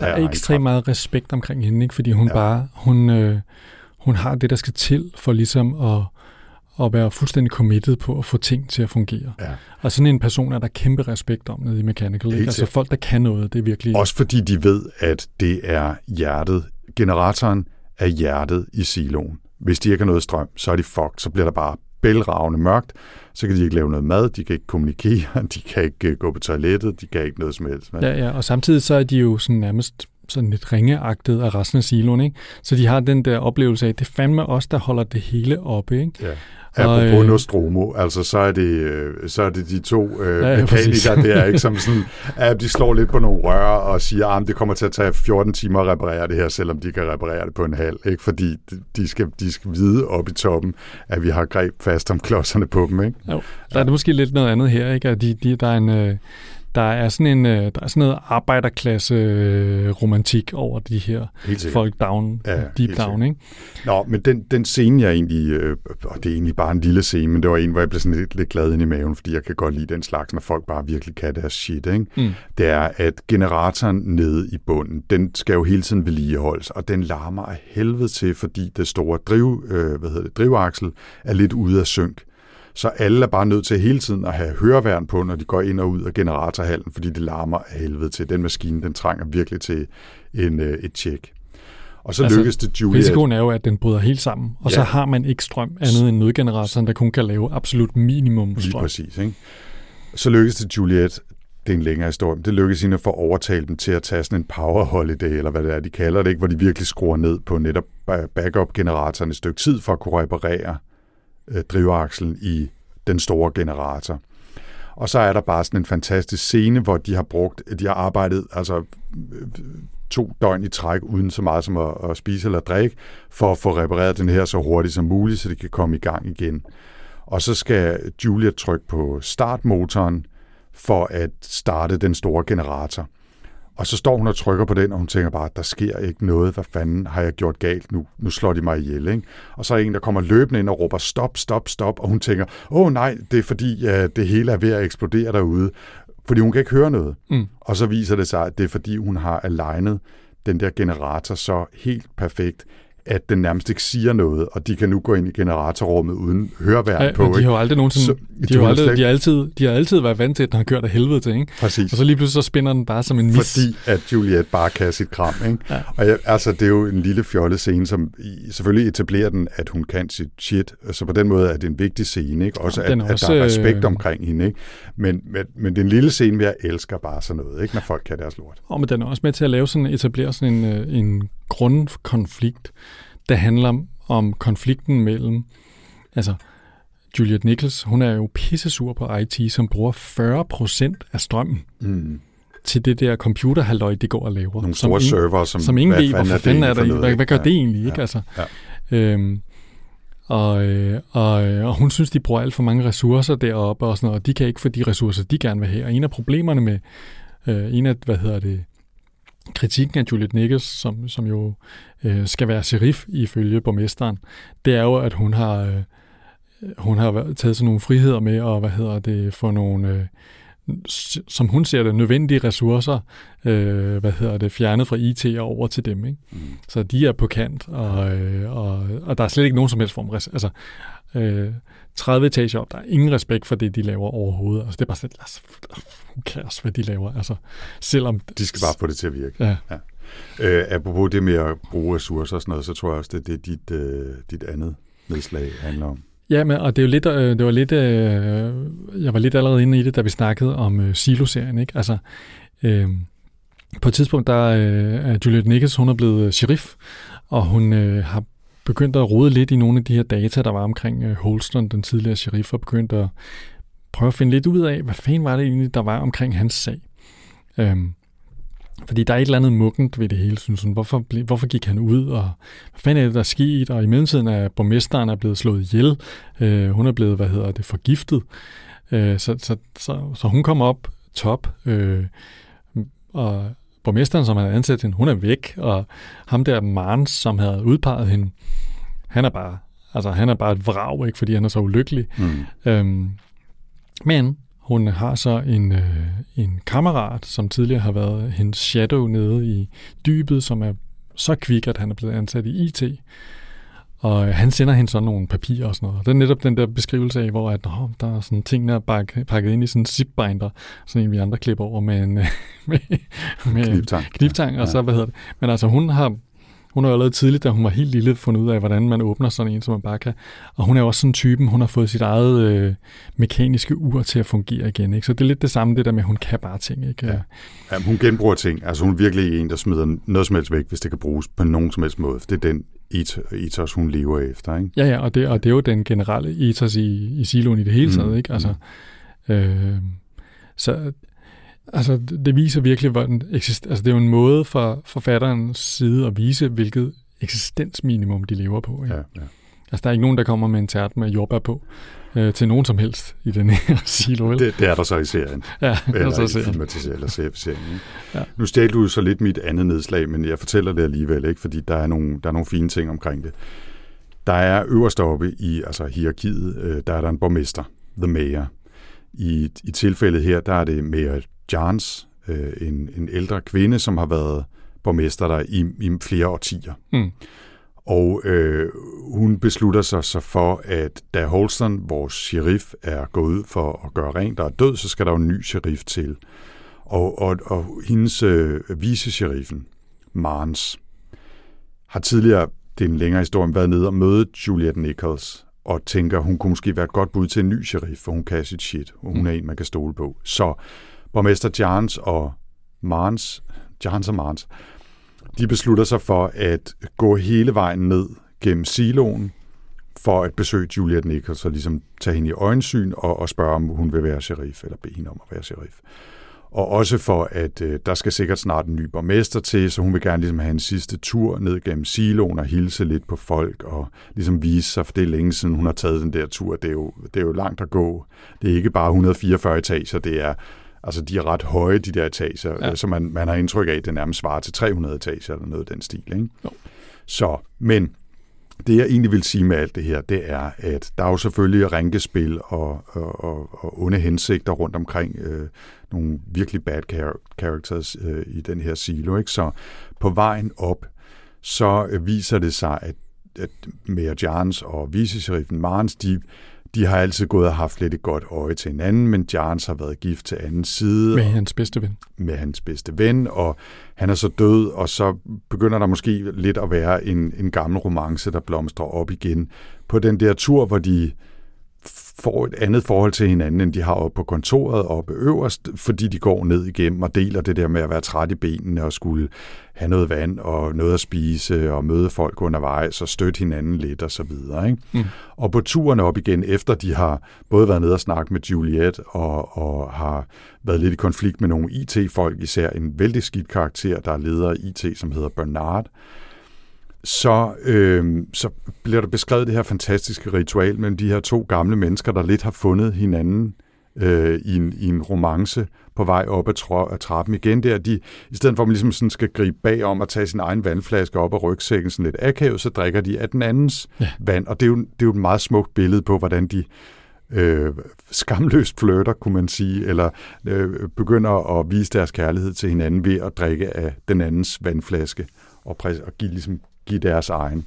Der er ekstremt meget respekt omkring hende, ikke? fordi hun ja. bare hun, øh, hun har det, der skal til for ligesom at, at være fuldstændig committed på at få ting til at fungere. Ja. Og sådan en person er der kæmpe respekt om nede i Mechanical. Ikke? Altså folk, der kan noget, det er virkelig... Også fordi de ved, at det er hjertet. Generatoren er hjertet i siloen. Hvis de ikke har noget strøm, så er de fucked. Så bliver der bare bælragende mørkt. Så kan de ikke lave noget mad, de kan ikke kommunikere, de kan ikke øh, gå på toilettet, de kan ikke noget som helst. Ja, ja, og samtidig så er de jo sådan nærmest sådan lidt ringeagtet af resten af siloen, ikke? Så de har den der oplevelse af, at det er fandme os, der holder det hele oppe, ikke? Ja. Og, Apropos øh, Nostromo, altså så er det, øh, så er det de to øh, Ja, ja, ja, mekanikere præcis. der, ikke, som sådan, at de slår lidt på nogle rør og siger, at det kommer til at tage 14 timer at reparere det her, selvom de kan reparere det på en halv, ikke? fordi de skal, de skal vide op i toppen, at vi har greb fast om klodserne på dem. Ikke? Jo, der er det måske lidt noget andet her, ikke? At de, de, der er en... Øh, der er sådan en der er sådan noget arbejderklasse øh, romantik over de her folk down, Ja, deep down, ikke? Nå, men den, den scene, jeg egentlig, øh, og det er egentlig bare en lille scene, men det var en, hvor jeg blev sådan lidt, lidt glad ind i maven, fordi jeg kan godt lide den slags, når folk bare virkelig kan deres shit, ikke? Mm. det er, at generatoren nede i bunden, den skal jo hele tiden vedligeholdes, og den larmer af helvede til, fordi det store driv, øh, hvad hedder det, drivaksel er lidt ude af synk. Så alle er bare nødt til hele tiden at have høreværn på, når de går ind og ud af generatorhallen, fordi det larmer af helvede til. Den maskine, den trænger virkelig til en, øh, et tjek. Og så Altså, lykkes det Julia... Risikoen er jo, at den bryder helt sammen, og Ja. så har man ikke strøm andet end nødgeneratoren, der kun kan lave absolut minimum Lige strøm. præcis, ikke? Så lykkes det Juliet, det er en længere historie, det lykkes hende at få overtalt dem til at tage sådan en power holiday, eller hvad det er, de kalder det, ikke? hvor de virkelig skruer ned på netop ba- backup-generatoren et stykke tid for at kunne reparere øh, drivakslen i den store generator. Og så er der bare sådan en fantastisk scene, hvor de har brugt, de har arbejdet altså øh, to døgn i træk, uden så meget som at, at spise eller drikke, for at få repareret den her så hurtigt som muligt, så det kan komme i gang igen. Og så skal Julia trykke på startmotoren for at starte den store generator. Og så står hun og trykker på den, og hun tænker bare, der sker ikke noget. Hvad fanden har jeg gjort galt nu? Nu slår de mig ihjel, ikke? Og så er en, der kommer løbende ind og råber, stop, stop, stop. Og hun tænker, åh oh, nej, det er fordi, ja, det hele er ved at eksplodere derude. Fordi hun kan ikke høre noget. Mm. Og så viser det sig, at det er fordi, hun har alignet den der generator så helt perfekt, at den nærmest ikke siger noget, og de kan nu gå ind i generatorrummet uden høreværn Ja, på. og de har jo aldrig nogensinde, Så- de, har aldrig, slet de, har altid, de har altid været vant til, at den har kørt af helvede til, ikke? Præcis. Og så lige pludselig så spinner den bare som en mis. Fordi at Juliet bare kan sit kram. Ikke? Ja. Og jeg, altså, det er jo en lille fjollet scene, som selvfølgelig etablerer den, at hun kan sit shit. Så på den måde er det en vigtig scene. Ikke? Også, Ja, at, den er at der også, er respekt øh, omkring hende. Ikke? Men, men, men det er en lille scene, jeg elsker bare sådan noget, ikke? når folk kan deres lort. Og men den er også med til at lave sådan, etablere sådan en, øh, en grundkonflikt, der handler om, konflikten mellem, altså Juliette Nichols, hun er jo pissesur på IT, som bruger 40% af strømmen. Mm. til det der computerhalløj, de går og laver. Nogle store som server, som, som ingen hvad ved, hvor fanden er der Hvad, noget, hvad gør ikke? det egentlig? Ikke? Ja. Altså, Ja. øhm, og, øh, og, øh, og hun synes, de bruger alt for mange ressourcer deroppe og sådan noget, og de kan ikke få de ressourcer, de gerne vil have. Og en af problemerne med, øh, en af, hvad hedder det, kritikken af Juliette Nichols, som, som jo øh, skal være sheriff ifølge borgmesteren, det er jo, at hun har, øh, hun har taget sådan nogle friheder med, og hvad hedder det, få nogle, øh, som hun ser det, nødvendige ressourcer, øh, hvad hedder det, fjernet fra IT og over til dem, ikke? Mm. Så de er på kant, og, øh, og, og der er slet ikke nogen som helst form. Altså, øh, 30 etager op, der er ingen respekt for det, de laver overhovedet. Altså, det er bare sådan, altså, who cares, hvad de laver? Altså, selvom... De skal bare få det til at virke. Ja, Øh, apropos det med at bruge ressourcer og sådan noget, så tror jeg også, det, det er dit, øh, dit andet nedslag handler om. ja men, og det er jo lidt, øh, det var lidt, øh, jeg var lidt allerede inde i det, da vi snakkede om øh, Silo-serien, ikke? Altså, øh, på et tidspunkt, der øh, er Juliette Nichols, hun er blevet øh, sheriff, og hun øh, har begyndt at rode lidt i nogle af de her data, der var omkring øh, Holston, den tidligere sheriff, og begyndt at prøve at finde lidt ud af, hvad fanden var det egentlig, der var omkring hans sag. Øhm, fordi der er et eller andet muggent ved det hele, synes hun. Hvorfor, ble, hvorfor gik han ud, og hvad fanden er det, der er sket? Og i mellemtiden er borgmesteren er blevet slået ihjel. Øh, hun er blevet, hvad hedder det, forgiftet. Øh, så, så, så, så hun kommer op top, øh, og borgmesteren, som havde ansat hende, hun er væk, og ham der Marns, som havde udpeget hende, han er bare, altså han er bare et vrag, ikke, fordi han er så ulykkelig. Mm. Øhm, men hun har så en, øh, en kammerat, som tidligere har været hendes shadow nede i dybet, som er så kvik, at han er blevet ansat i IT. Og øh, han sender hende sådan nogle papirer og sådan noget. Og det er netop den der beskrivelse af, hvor at, Nå, der er sådan ting, der er bak- pakket ind i sådan en zipbinder, sådan en vi andre klipper over med en, med, med Kniptang. kniptang, og Ja. så, hvad hedder det. Men altså, hun har, hun har allerede tidligt, da hun var helt lille, fundet ud af, hvordan man åbner sådan en, som man bare kan. Og hun er også sådan typen, hun har fået sit eget øh, mekaniske ur til at fungere igen. Ikke? Så det er lidt det samme, det der med, at hun kan bare ting. Ikke? Ja. Ja, men hun genbruger ting. Altså hun er virkelig en, der smider noget som helst væk, hvis det kan bruges på nogen som helst måde. Det er den eth- ethos, hun lever efter. Ikke? Ja, ja, og det, og det er jo den generelle ethos i, i siloen i det hele Mm, taget, ikke? Altså, øh, så altså, det- viser virkelig, hvor den eksist, altså det er jo en måde for forfatterens side at vise, hvilket eksistensminimum de lever på. Ikke? Ja, ja. Altså, der er ikke nogen, der kommer med en tært med jordbær på øh, til nogen som helst i den her silo, vel? Det, det er der så i serien. ja, Eller så i ser jeg. filmatiseringen, eller serien. Ja. Nu stjal du så lidt mit andet nedslag, men jeg fortæller det alligevel, ikke? fordi der er, nogle, der er nogle fine ting omkring det. Der er øverst oppe i altså hierarkiet, øh, der er der en borgmester, the mayor. I, I tilfældet her, der er det Mayor Jans, øh, en, en ældre kvinde, som har været borgmester der i, i flere årtier. Mm. Og øh, hun beslutter sig så for, at da Holston, vores sheriff, er gået ud for at gøre rent og er død, så skal der jo en ny sheriff til. Og, og, og hendes øh, vice-sheriffen, Marnes, har tidligere, det er en længere historie, været nede og møde Juliette Nichols, og tænker, hun kunne måske være et godt bud til en ny sheriff, for hun kan sit shit, og hun er en, man kan stole på. Så borgmester Jans og Marns, Jans og Marns, de beslutter sig for at gå hele vejen ned gennem siloen, for at besøge Juliet Nichols og ligesom tage hende i øjensyn og, og spørge, om hun vil være sheriff, eller bede hende om at være sheriff. Og også for, at øh, der skal sikkert snart en ny borgmester til, så hun vil gerne ligesom have en sidste tur ned gennem siloen og hilse lidt på folk og ligesom vise sig, for det er længe siden, hun har taget den der tur. Det er jo, det er jo langt at gå. Det er ikke bare 144 etager, det er Altså, de er ret høje, de der etager, Ja. ja. så man, man har indtryk af, at det nærmest svarer til 300 etager eller noget af den stil. Ikke? Jo. Så, men det jeg egentlig vil sige med alt det her, det er, at der er jo selvfølgelig rænkespil og, og, og, og onde hensigter rundt omkring øh, nogle virkelig bad char- characters øh, i den her silo. Ikke? Så på vejen op, så øh, viser det sig, at, at Mayor Jans og vicesheriffen Marens, de, de har altid gået og haft lidt et godt øje til hinanden, men Jans har været gift til anden side Med hans bedste ven. med hans bedste ven, og han er så død, og så begynder der måske lidt at være en, en gammel romance, der blomstrer op igen. På den der tur, hvor de får et andet forhold til hinanden, end de har oppe på kontoret oppe øverst, fordi de går ned igennem og deler det der med at være træt i benene og skulle have noget vand og noget at spise og møde folk undervejs og støtte hinanden lidt og så videre. Ikke? Mm. Og på turen op igen, efter de har både været nede og snakke med Juliet og, og har været lidt i konflikt med nogle IT-folk, især en vældig skidt karakter, der er leder af IT, som hedder Bernard, så, øh, så bliver der beskrevet det her fantastiske ritual mellem de her to gamle mennesker, der lidt har fundet hinanden øh, i, en, i en romance på vej op ad, tra- ad trappen igen der. De, I stedet for at man ligesom sådan skal gribe bag om at tage sin egen vandflaske op af rygsækken sådan lidt akavet, så drikker de af den andens ja. vand. Og det er, jo, det er jo et meget smukt billede på, hvordan de øh, skamløst flirter, kunne man sige, eller øh, begynder at vise deres kærlighed til hinanden ved at drikke af den andens vandflaske og, præ- og give, ligesom, give deres egen.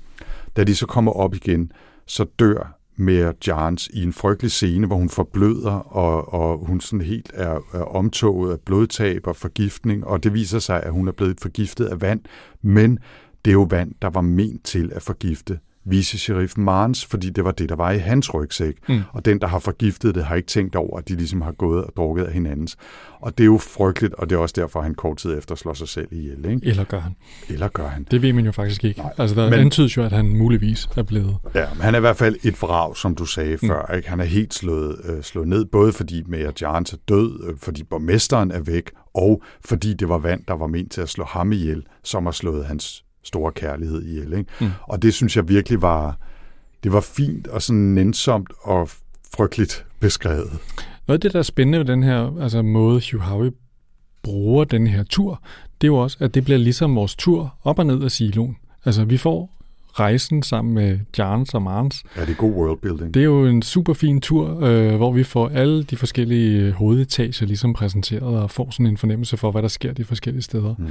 Da de så kommer op igen, så dør med Jans i en frygtelig scene, hvor hun forbløder, og, og hun sådan helt er, er omtoget af blodtab og forgiftning, og det viser sig, at hun er blevet forgiftet af vand, men det er jo vand, der var ment til at forgifte vice-sheriff Marnes, fordi det var det, der var i hans rygsæk. Mm. Og den, der har forgiftet det, har ikke tænkt over, at de ligesom har gået og drukket af hinandens. Og det er jo frygteligt, og det er også derfor, at han kort tid efter slår sig selv ihjel. Ikke? Eller gør han. Eller gør han. Det ved man jo faktisk ikke. Nej, altså, der men, antydes jo, at han muligvis er blevet... Ja, men han er i hvert fald et vrag, som du sagde mm. før. Ikke? Han er helt slået, øh, slået ned, både fordi Mayor Jarns er død, øh, fordi borgmesteren er væk, og fordi det var vand, der var ment til at slå ham ihjel, som har slået hans store kærlighed ihjel. Ikke? Mm. Og det synes jeg virkelig var, det var fint og sådan nænsomt og frygteligt beskrevet. Noget af det, der er spændende ved den her altså måde, Hugh Howey bruger den her tur, det er jo også, at det bliver ligesom vores tur op og ned af siloen. Altså, vi får rejsen sammen med Jarns og Marns. Ja, det er god worldbuilding. Det er jo en super fin tur, øh, hvor vi får alle de forskellige hovedetager ligesom præsenteret og får sådan en fornemmelse for, hvad der sker de forskellige steder. Mm.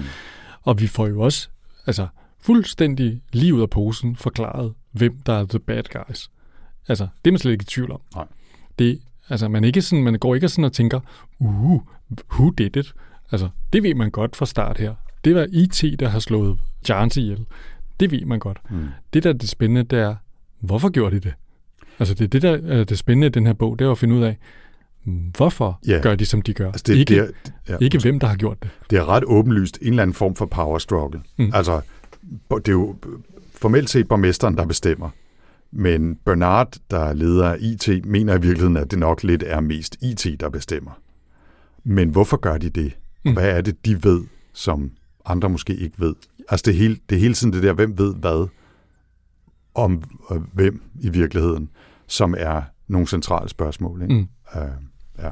Og vi får jo også altså, fuldstændig lige ud af posen forklaret, hvem der er the bad guys. Altså, det er man slet ikke i tvivl om. Nej. Det, altså, man, ikke sådan, man går ikke sådan og tænker, uh, who did it? Altså, det ved man godt fra start her. Det var IT, der har slået Jarns ihjel. Det ved man godt. Mm. Det, der er det spændende, det er, hvorfor gjorde de det? Altså, det, det der er det spændende i den her bog, det er at finde ud af, hvorfor ja. gør de, som de gør. Altså det, ikke, det er, ja, ikke hvem, der har gjort det. Det er ret åbenlyst en eller anden form for power struggle. Mm. Altså, det er jo formelt set borgmesteren, der bestemmer. Men Bernard, der er leder af IT, mener i virkeligheden, at det nok lidt er mest IT, der bestemmer. Men hvorfor gør de det? Mm. Hvad er det, de ved, som andre måske ikke ved? Altså det er hele, det er hele tiden det der, hvem ved hvad om øh, hvem i virkeligheden, som er nogle centrale spørgsmål. Ikke? Mm. Uh, ja.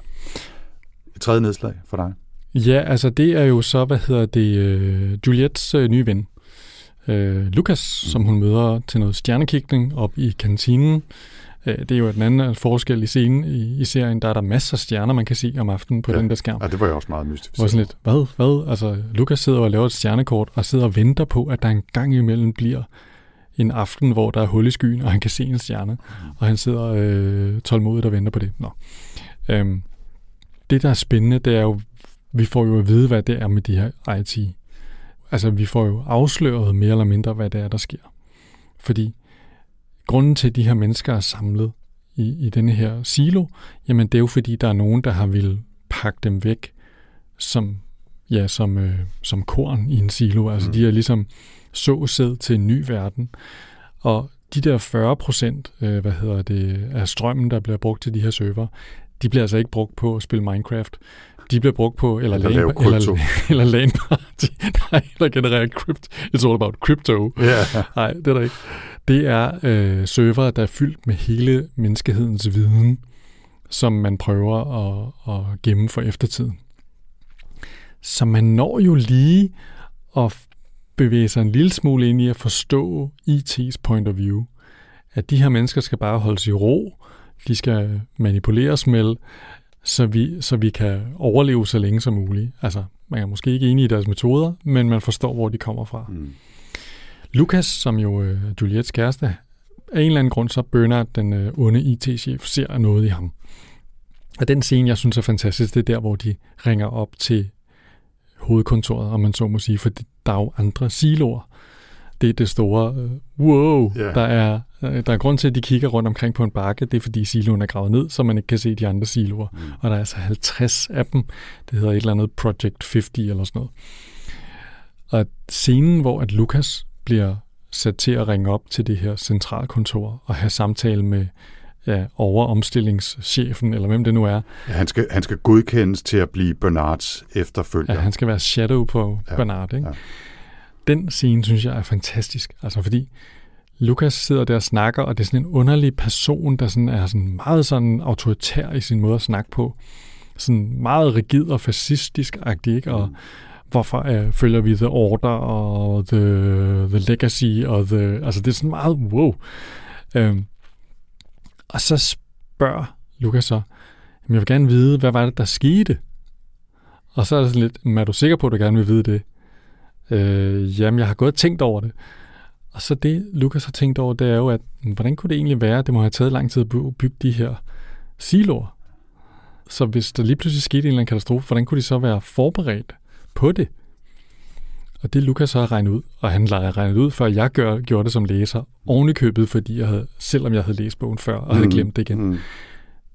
Et tredje nedslag for dig? Ja, altså det er jo så, hvad hedder det, uh, Juliettes uh, nye ven, øh, Lukas, som hun møder til noget stjernekigning op i kantinen. Øh, det er jo den anden forskel i scenen i, i serien. Der er der masser af stjerner, man kan se om aftenen på ja. den der skærm. Ja, det var jo også meget mystisk. Hvor sådan lidt, hvad, hvad? Altså, Lukas sidder og laver et stjernekort, og sidder og venter på, at der en gang imellem bliver en aften, hvor der er hul i skyen, og han kan se en stjerne. Mm. Og han sidder øh, tålmodigt og venter på det. Nå. Øhm, det, der er spændende, det er jo, vi får jo at vide, hvad det er med de her IT Altså, vi får jo afsløret mere eller mindre, hvad det er, der sker. Fordi grunden til, at de her mennesker er samlet i, i denne her silo, jamen det er jo fordi, der er nogen, der har vil pakke dem væk som, ja, som, øh, som korn i en silo. Altså mm. de er ligesom så sæd til en ny verden. Og de der 40 procent, øh, hvad hedder det, af strømmen, der bliver brugt til de her server, de bliver altså ikke brugt på at spille Minecraft de bliver brugt på, eller, eller, LAN, eller, eller LAN party, nej, der genererer crypt. It's all about crypto. Yeah. Nej, det er der ikke. Det er øh, server, der er fyldt med hele menneskehedens viden, som man prøver at, at gemme for eftertiden. Så man når jo lige at bevæge sig en lille smule ind i at forstå IT's point of view. At de her mennesker skal bare holdes i ro, de skal manipuleres med, så vi, så vi kan overleve så længe som muligt. Altså, man er måske ikke enig i deres metoder, men man forstår, hvor de kommer fra. Mm. Lukas, som jo øh, Juliettes kæreste, af en eller anden grund, så Bernard, den øh, onde IT-chef, ser noget i ham. Og den scene, jeg synes er fantastisk, det er der, hvor de ringer op til hovedkontoret, om man så må sige, for der er jo andre siloer. Det er det store, øh, wow, yeah. der er Der er grund til, at de kigger rundt omkring på en bakke. Det er, fordi siloen er gravet ned, så man ikke kan se de andre siloer. Mm. Og der er altså 50 af dem. Det hedder et eller andet Project 50 eller sådan noget. Og scenen, hvor at Lukas bliver sat til at ringe op til det her centralkontor og have samtale med ja, overomstillingschefen, eller hvem det nu er. Ja, han, skal, han skal godkendes til at blive Bernards efterfølger. Ja, han skal være shadow på Ja, Bernard. Ikke? Ja. Den scene, synes jeg, er fantastisk. Altså, fordi Lukas sidder der og snakker, og det er sådan en underlig person, der sådan er sådan meget sådan autoritær i sin måde at snakke på. Sådan meget rigid og fascistisk-agtig, ikke? Og hvorfor øh, følger vi The Order og The, the Legacy og The... Altså, det er sådan meget wow. Øhm, og så spørger Lukas så, "Jamen, jeg vil gerne vide, hvad var det, der skete? Og så er det sådan lidt, "Men er du sikker på, at du gerne vil vide det? Øh, jamen, jeg har gået og tænkt over det. Og så det, Lukas har tænkt over, det er jo, at "Men hvordan kunne det egentlig være, at det må have taget lang tid at by- bygge de her siloer? Så hvis der lige pludselig skete en eller anden katastrofe, hvordan kunne de så være forberedt på det? Og det Lukas så har regnet ud, og han har regnet ud, før jeg gør, gjorde det som læser, oven i købet, fordi jeg havde, selvom jeg havde læst bogen før, og havde glemt det igen, Mm.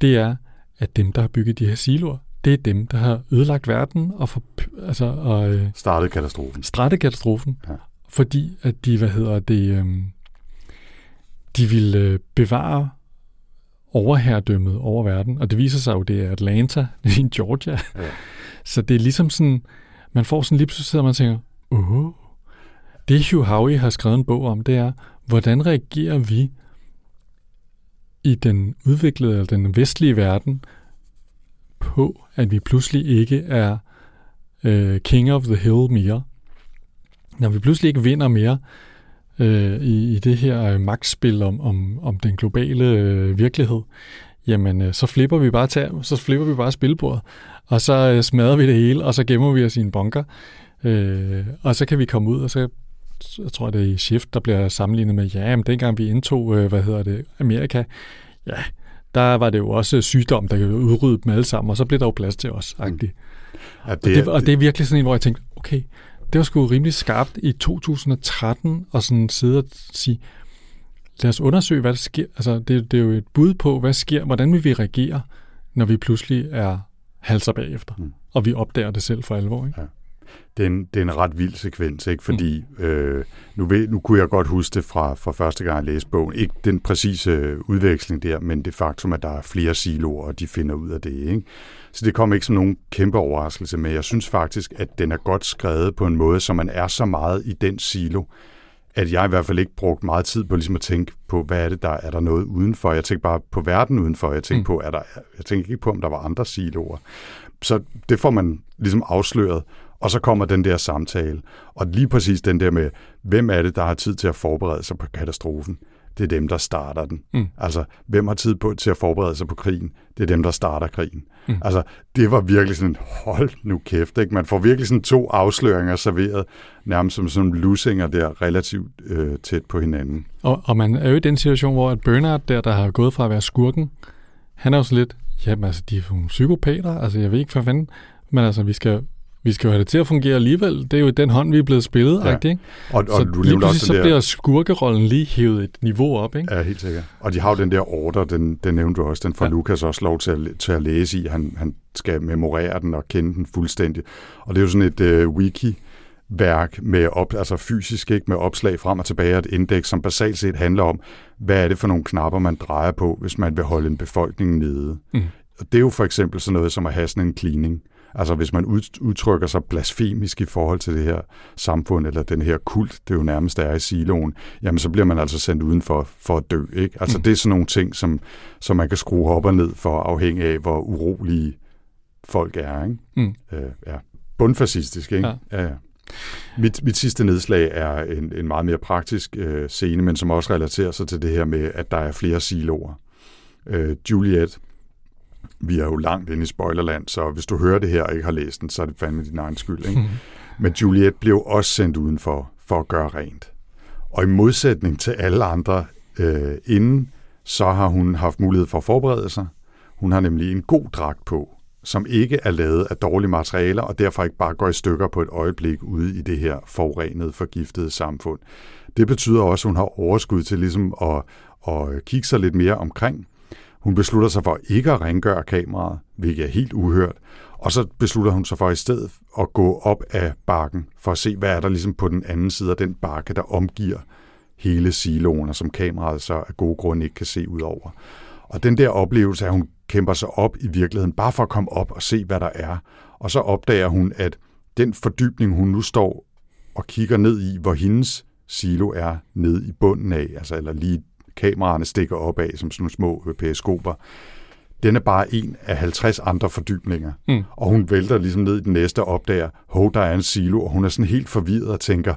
det er, at dem, der har bygget de her siloer, det er dem, der har ødelagt verden og, for, altså, og øh, Startede katastrofen. strætte katastrofen, Ja. Fordi at de, hvad hedder det, øhm, de ville øh, bevare overherredømmet over verden, og det viser sig jo, det er Atlanta, det er i Georgia. Ja. Så det er ligesom sådan, man får sådan lige pludselig, sidder man og tænker, åh, det Hugh Howey har skrevet en bog om, det er, hvordan reagerer vi i den udviklede, eller den vestlige verden, på, at vi pludselig ikke er øh, king of the hill mere. Når vi pludselig ikke vinder mere øh, i, i det her øh, magtspil om, om, om den globale øh, virkelighed, jamen øh, så flipper vi bare til, så flipper vi bare spilbordet, og så øh, smadrer vi det hele, og så gemmer vi os i en bunker, øh, og så kan vi komme ud, og så jeg tror, det er i Shift, der bliver sammenlignet med, ja, men dengang vi indtog, øh, hvad hedder det, Amerika, ja, der var det jo også sygdom, der udrydde dem alle sammen, og så blev der jo plads til os, agtigt. Ja, Og det, og det er virkelig sådan en, hvor jeg tænkte, okay, det var sgu rimelig skarpt i 2013 at sådan sidde og sige, lad os undersøge, hvad der sker. Altså, det, det er jo et bud på, hvad sker, hvordan vil vi reagere, når vi pludselig er halser bagefter, Mm. og vi opdager det selv for alvor. Ikke? det, er en, det er en ret vild sekvens, ikke? fordi mm. øh, nu, ved, nu kunne jeg godt huske det fra, fra første gang, jeg læste bogen. Ikke den præcise øh, udveksling der, men det faktum, at der er flere siloer, og de finder ud af det. Ikke? Så det kom ikke som nogen kæmpe overraskelse, men jeg synes faktisk, at den er godt skrevet på en måde, så man er så meget i den silo, at jeg i hvert fald ikke brugt meget tid på ligesom at tænke på, hvad er det, der er der noget udenfor. Jeg tænkte bare på verden udenfor. Jeg tænkte, mm. på, er der, jeg tænkte ikke på, om der var andre siloer. Så det får man ligesom afsløret, og så kommer den der samtale. Og lige præcis den der med, hvem er det, der har tid til at forberede sig på katastrofen? Det er dem, der starter den. Mm. Altså, hvem har tid på, til at forberede sig på krigen? Det er dem, der starter krigen. Mm. Altså, det var virkelig sådan, hold nu kæft, ikke? Man får virkelig sådan to afsløringer serveret, nærmest som sådan lusinger der, relativt øh, tæt på hinanden. Og, og man er jo i den situation, hvor at Bernard der, der har gået fra at være skurken, han er jo så lidt, jamen altså, de er jo nogle psykopater, altså jeg ved ikke for fanden, men altså, vi skal, vi skal jo have det til at fungere alligevel. Det er jo den hånd, vi er blevet spillet, Ja. ikke? Og, og så du lige pludselig så der... bliver skurkerollen lige hævet et niveau op, ikke? Ja, helt sikkert. Og de har jo den der order, den, den nævnte du også, den får ja. Lukas også lov til at, til at læse i. Han, han skal memorere den og kende den fuldstændig. Og det er jo sådan et øh, wiki værk med op, altså fysisk ikke med opslag frem og tilbage og et indeks, som basalt set handler om, hvad er det for nogle knapper, man drejer på, hvis man vil holde en befolkning nede. Mm. Og det er jo for eksempel sådan noget som at have sådan en cleaning. Altså hvis man ud- udtrykker sig blasfemisk i forhold til det her samfund, eller den her kult, det jo nærmest er i siloen, jamen så bliver man altså sendt udenfor for at dø. Ikke? Altså Mm. det er sådan nogle ting, som, som man kan skrue op og ned for, afhængig af, hvor urolige folk er. Ikke? Mm. Øh, ja. Bundfascistisk, ikke? Ja, ja. Mit, mit sidste nedslag er en, en meget mere praktisk øh, scene, men som også relaterer sig til det her med, at der er flere siloer. Øh, Juliet, vi er jo langt inde i spoilerland, så hvis du hører det her og ikke har læst den, så er det fandme din egen skyld. Ikke? Men Juliet blev også sendt udenfor for at gøre rent. Og i modsætning til alle andre øh, inden, så har hun haft mulighed for at forberede sig. Hun har nemlig en god dragt på, som ikke er lavet af dårlige materialer, og derfor ikke bare går i stykker på et øjeblik ude i det her forurenede, forgiftede samfund. Det betyder også, at hun har overskud til ligesom at, øh, kigge sig lidt mere omkring. Hun beslutter sig for ikke at rengøre kameraet, hvilket er helt uhørt. Og så beslutter hun sig for i stedet at gå op af bakken, for at se, hvad er der ligesom på den anden side af den bakke, der omgiver hele siloen, og som kameraet så af gode grunde ikke kan se ud over. Og den der oplevelse, at hun kæmper sig op i virkeligheden, bare for at komme op og se, hvad der er. Og så opdager hun, at den fordybning, hun nu står og kigger ned i, hvor hendes silo er nede i bunden af, altså eller lige kameraerne stikker op af som sådan nogle små øh, periskoper, den er bare en af 50 andre fordybninger. Mm. Og hun vælter ligesom ned i den næste og opdager, hov, der er en silo, og hun er sådan helt forvirret og tænker,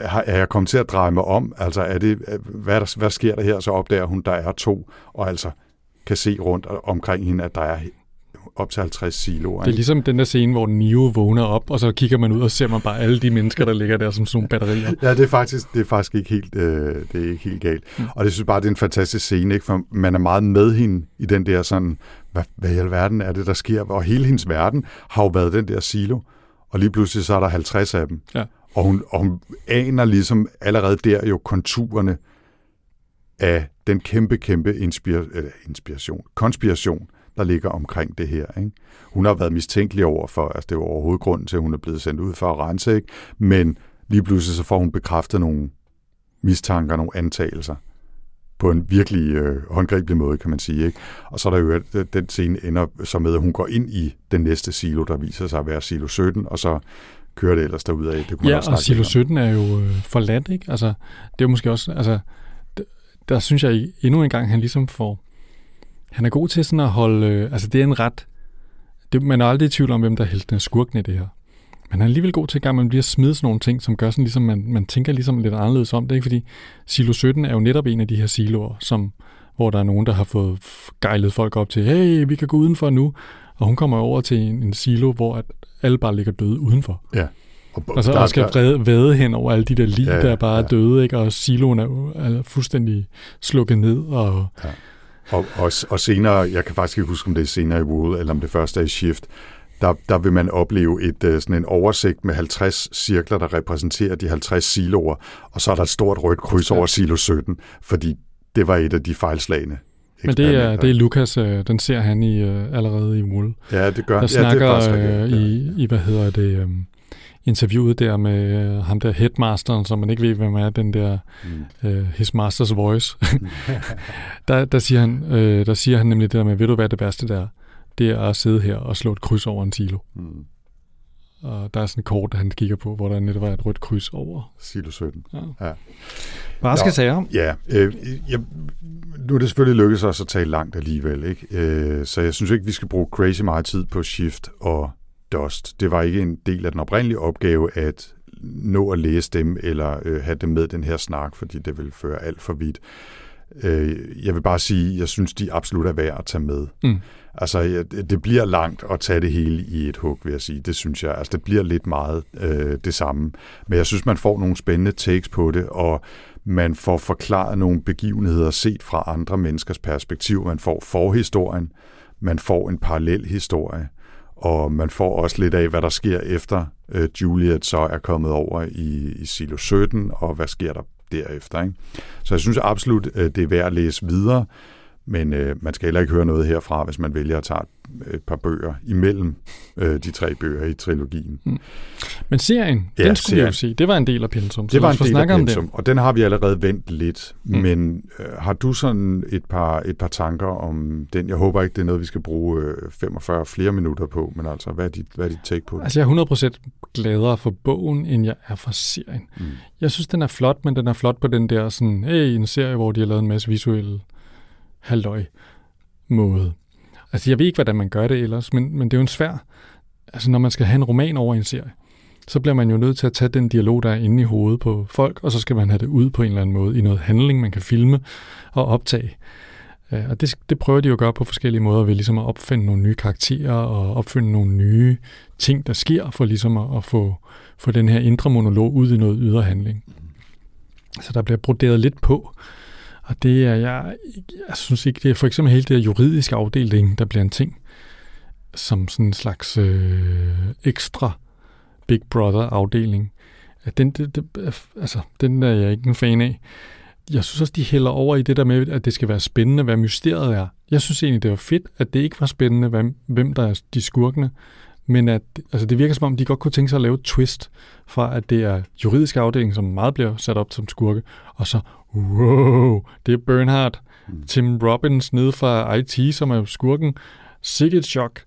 er jeg kommet til at dreje mig om? Altså, er det, hvad, der, hvad sker der her? Så opdager hun, der er to, og altså kan se rundt omkring hende, at der er op til 50 siloer. Det er ligesom den der scene, hvor Neo vågner op, og så kigger man ud og ser man bare alle de mennesker, der ligger der som sådan nogle batterier. ja, det er faktisk, det er faktisk ikke, helt, øh, det er ikke helt galt. Mm. Og det synes bare, det er en fantastisk scene, ikke? for man er meget med hende i den der sådan, hvad, hvad i alverden er det, der sker? Og hele hendes verden har jo været den der silo, og lige pludselig så er der 50 af dem. Ja. Og, hun, og hun aner ligesom allerede der jo konturerne af den kæmpe, kæmpe inspira- eller inspiration, konspiration, der ligger omkring det her. Ikke? Hun har været mistænkelig over for, altså det var overhovedet grunden til, at hun er blevet sendt ud for at rense, ikke? men lige pludselig så får hun bekræftet nogle mistanker, nogle antagelser på en virkelig øh, håndgribelig måde, kan man sige. Ikke? Og så er der jo, at den scene ender så med, at hun går ind i den næste silo, der viser sig at være silo 17, og så kører det ellers derud af. Det kunne ja, og silo 17 er jo øh, forladt, ikke? Altså, det er jo måske også, altså, der synes jeg endnu en gang, han ligesom får, han er god til sådan at holde, øh, altså det er en ret, det, man er aldrig i tvivl om, hvem der er helten af skurken i det her. Men han er alligevel god til at gang, man bliver smidt sådan nogle ting, som gør sådan ligesom, man, man tænker ligesom lidt anderledes om det, ikke? Fordi Silo 17 er jo netop en af de her siloer, som, hvor der er nogen, der har fået gejlet folk op til, hey, vi kan gå udenfor nu. Og hun kommer over til en, en silo, hvor at alle bare ligger døde udenfor. Ja. Og, og så der, skal der, vade hen over alle de der lig, ja, der bare ja. er døde, ikke? og siloen er, er fuldstændig slukket ned. Og, ja. Og, og, og senere, jeg kan faktisk ikke huske, om det er senere i Wool, eller om det første er i Shift, der, der vil man opleve et, øh, sådan en oversigt med 50 cirkler, der repræsenterer de 50 siloer, og så er der et stort rødt kryds over silo 17, fordi det var et af de fejlslagene. Men det er, det er Lukas, øh, den ser han i øh, allerede i Wool. Ja, det gør Der snakker ja, det er faktisk, øh, i, i, hvad hedder det, øh, interviewet der med øh, ham der headmasteren, som man ikke ved, hvem er, den der mm. øh, his master's voice. der, der, siger han, øh, der siger han nemlig det der med, ved du hvad det værste der Det er at sidde her og slå et kryds over en silo. Mm. Og der er sådan et kort, han kigger på, hvor der netop er et rødt kryds over. Silo 17. Ja. ja. Hvad skal sige Ja, øh, jeg, nu er det selvfølgelig lykkedes os at tale langt alligevel, ikke? Øh, så jeg synes ikke, vi skal bruge crazy meget tid på Shift og Dust. Det var ikke en del af den oprindelige opgave at nå at læse dem eller øh, have dem med den her snak, fordi det vil føre alt for vidt. Øh, jeg vil bare sige, at jeg synes, de absolut er værd at tage med. Mm. Altså, det bliver langt at tage det hele i et hug, vil jeg sige. Det synes jeg. Altså, det bliver lidt meget øh, det samme. Men jeg synes, man får nogle spændende takes på det, og man får forklaret nogle begivenheder set fra andre menneskers perspektiv. Man får forhistorien, man får en parallel historie, og man får også lidt af, hvad der sker efter øh, Juliet så er kommet over i, i silo 17, og hvad sker der derefter. Ikke? Så jeg synes absolut, øh, det er værd at læse videre, men øh, man skal heller ikke høre noget herfra, hvis man vælger at tage et par bøger imellem øh, de tre bøger i trilogien. Mm. Men serien, ja, den skulle serien. vi jo se. Det var en del af pensum. Det var en del af pensum, og den har vi allerede vendt lidt. Mm. Men øh, har du sådan et par, et par tanker om den? Jeg håber ikke, det er noget, vi skal bruge øh, 45 flere minutter på, men altså, hvad er dit, hvad er dit take på det? Altså, jeg er 100% gladere for bogen, end jeg er for serien. Mm. Jeg synes, den er flot, men den er flot på den der sådan, hey, en serie, hvor de har lavet en masse visuelle halvøj måde. Altså, jeg ved ikke, hvordan man gør det ellers, men, men det er jo en svær... Altså, når man skal have en roman over en serie, så bliver man jo nødt til at tage den dialog, der er inde i hovedet på folk, og så skal man have det ud på en eller anden måde i noget handling, man kan filme og optage. Øh, og det, det prøver de jo at gøre på forskellige måder ved ligesom at opfinde nogle nye karakterer og opfinde nogle nye ting, der sker, for ligesom at, at få, få den her indre monolog ud i noget ydre handling. Så der bliver broderet lidt på, og det er, jeg, jeg synes ikke, det er for eksempel hele det her juridiske afdeling, der bliver en ting, som sådan en slags øh, ekstra Big Brother afdeling. Den, det, det, øh, altså, den er jeg ikke en fan af. jeg synes også, de hælder over i det der med, at det skal være spændende, hvad mysteriet er. Jeg synes egentlig, det var fedt, at det ikke var spændende, hvem, hvem der er de skurkene, men at altså det virker som om, de godt kunne tænke sig at lave et twist fra, at det er juridisk afdeling, som meget bliver sat op som skurke, og så, wow, det er Bernhard, mm. Tim Robbins nede fra IT, som er skurken. Sikkert chok.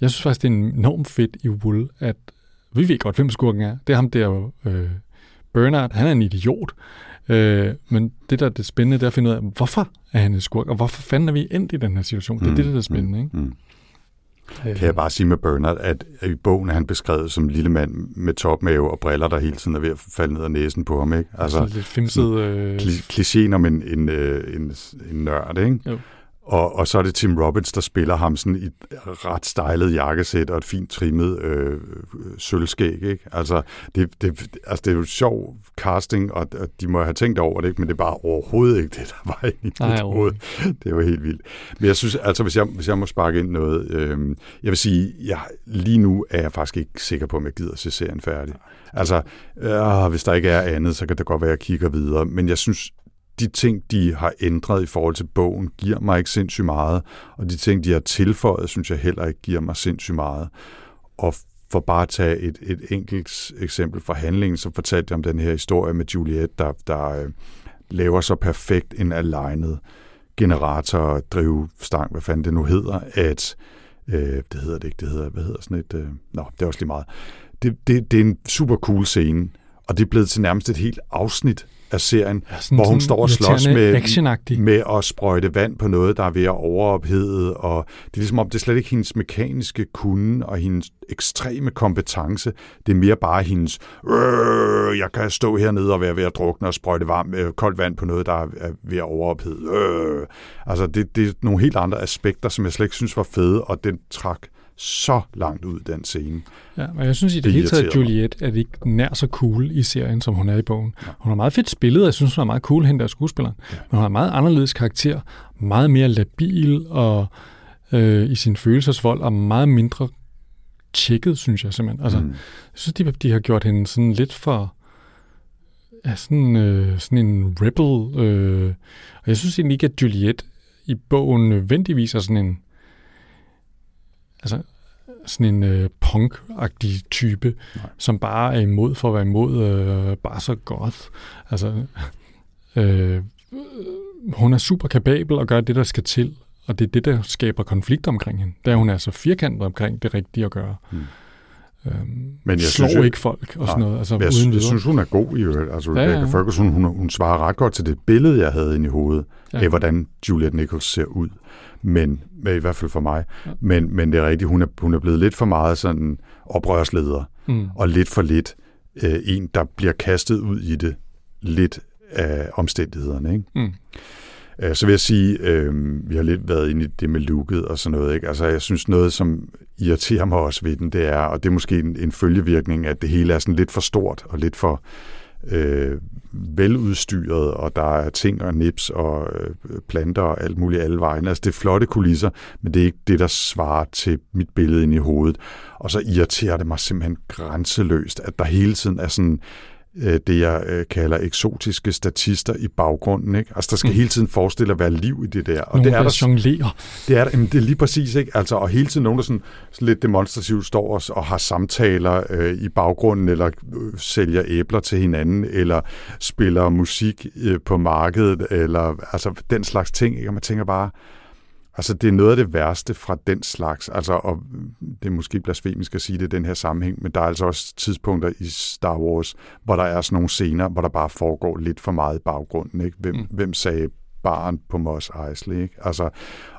Jeg synes faktisk, det er enormt fedt i Wool, at vi ved godt, hvem skurken er. Det er ham der, øh, Bernard, han er en idiot. Øh, men det, der er det spændende, det er at finde ud af, hvorfor er han en skurk, og hvorfor fanden er vi endt i den her situation? Det er mm, det, der er spændende, ikke? Mm. Kan jeg bare sige med Bernard, at i bogen er han beskrevet som en lille mand med topmave og briller, der hele tiden er ved at falde ned af næsen på ham. Ikke? Altså, lidt fimset... Øh... Klichéen om en, en, øh, en, en nørd, ikke? Jo. Og, og så er det Tim Robbins, der spiller ham sådan i et ret stylet jakkesæt og et fint trimmet øh, sølvskæg. Ikke? Altså, det, det, altså, det er jo sjov casting, og, og de må have tænkt over det, ikke? men det er bare overhovedet ikke det, der var i mit hoved. Det var helt vildt. Men jeg synes, altså hvis jeg, hvis jeg må sparke ind noget, øh, jeg vil sige, jeg, lige nu er jeg faktisk ikke sikker på, om jeg gider at se serien færdig. Altså, øh, hvis der ikke er andet, så kan det godt være, at jeg kigger videre. Men jeg synes de ting, de har ændret i forhold til bogen, giver mig ikke sindssygt meget, og de ting, de har tilføjet, synes jeg heller ikke giver mig sindssygt meget. Og for bare at tage et, et enkelt eksempel fra handlingen, så fortalte jeg om den her historie med Juliet, der, der øh, laver så perfekt en alignet generator, drivstang, hvad fanden det nu hedder, at øh, det hedder det ikke, det hedder, hvad hedder sådan et, øh, nå, det er også lige meget. Det, det, det er en super cool scene, og det er blevet til nærmest et helt afsnit af serien, ja, sådan, hvor hun står og slås med, med at sprøjte vand på noget, der er ved at overophede, og det er ligesom om, det er slet ikke hendes mekaniske kunde og hendes ekstreme kompetence, det er mere bare hendes, øh, jeg kan stå hernede og være ved at drukne og sprøjte varm, øh, koldt vand på noget, der er ved at overophede. Øh. Altså, det, det er nogle helt andre aspekter, som jeg slet ikke synes var fede, og den trak så langt ud, den scene. Ja, men jeg synes i det, det hele taget, Juliet er ikke nær så cool i serien, som hun er i bogen. Ja. Hun har meget fedt spillet, jeg synes, hun er meget cool, hende der skuespiller. Ja. Men hun har en meget anderledes karakter, meget mere labil og øh, i sin følelsesvold, og meget mindre tjekket, synes jeg simpelthen. Altså, mm. Jeg synes, de, de har gjort hende sådan lidt for ja, sådan, øh, sådan en rebel. Øh, og jeg synes egentlig ikke, at Juliet i bogen nødvendigvis er sådan en altså sådan en øh, punk-agtig type, Nej. som bare er imod for at være imod, øh, bare så godt. Altså, øh, hun er super kapabel og gør det, der skal til, og det er det, der skaber konflikt omkring hende. Der hun er så firkantet omkring det rigtige at gøre. Hmm. Øhm, men jeg slår synes, ikke folk og sådan noget. Altså, jeg, uden jeg, synes, hun er god i øvrigt. Altså, ja, Rebecca ja. Ferguson, hun, hun svarer ret godt til det billede, jeg havde inde i hovedet, ja. af hvordan Juliette Nichols ser ud men i hvert fald for mig. Ja. Men, men det er rigtigt, hun er, hun er blevet lidt for meget sådan oprørsleder, mm. og lidt for lidt øh, en, der bliver kastet ud i det lidt af omstændighederne. Ikke? Mm. Øh, så vil jeg sige, øh, vi har lidt været inde i det med looket og sådan noget. Ikke? Altså, jeg synes noget, som irriterer mig også ved den, det er, og det er måske en, en følgevirkning, at det hele er sådan lidt for stort og lidt for øh, veludstyret, og der er ting og nips og øh, planter og alt muligt alle vegne. Altså det er flotte kulisser, men det er ikke det, der svarer til mit billede ind i hovedet. Og så irriterer det mig simpelthen grænseløst, at der hele tiden er sådan øh, det, jeg øh, kalder eksotiske statister i baggrunden. Ikke? Altså, der skal mm. hele tiden forestille at være liv i det der. Og Nogle, det er der, jonglerer. Det er, jamen, det er lige præcis, ikke? Altså, og hele tiden nogen, der sådan, sådan lidt demonstrativt står og, og har samtaler øh, i baggrunden, eller øh, sælger æbler til hinanden, eller spiller musik øh, på markedet, eller altså den slags ting. Ikke? Og man tænker bare, Altså, det er noget af det værste fra den slags. Altså, og det er måske blasfemisk at sige det i den her sammenhæng, men der er altså også tidspunkter i Star Wars, hvor der er sådan nogle scener, hvor der bare foregår lidt for meget i baggrunden. Ikke? Hvem, mm. hvem sagde barn på Mos Eisley. Ikke? Altså,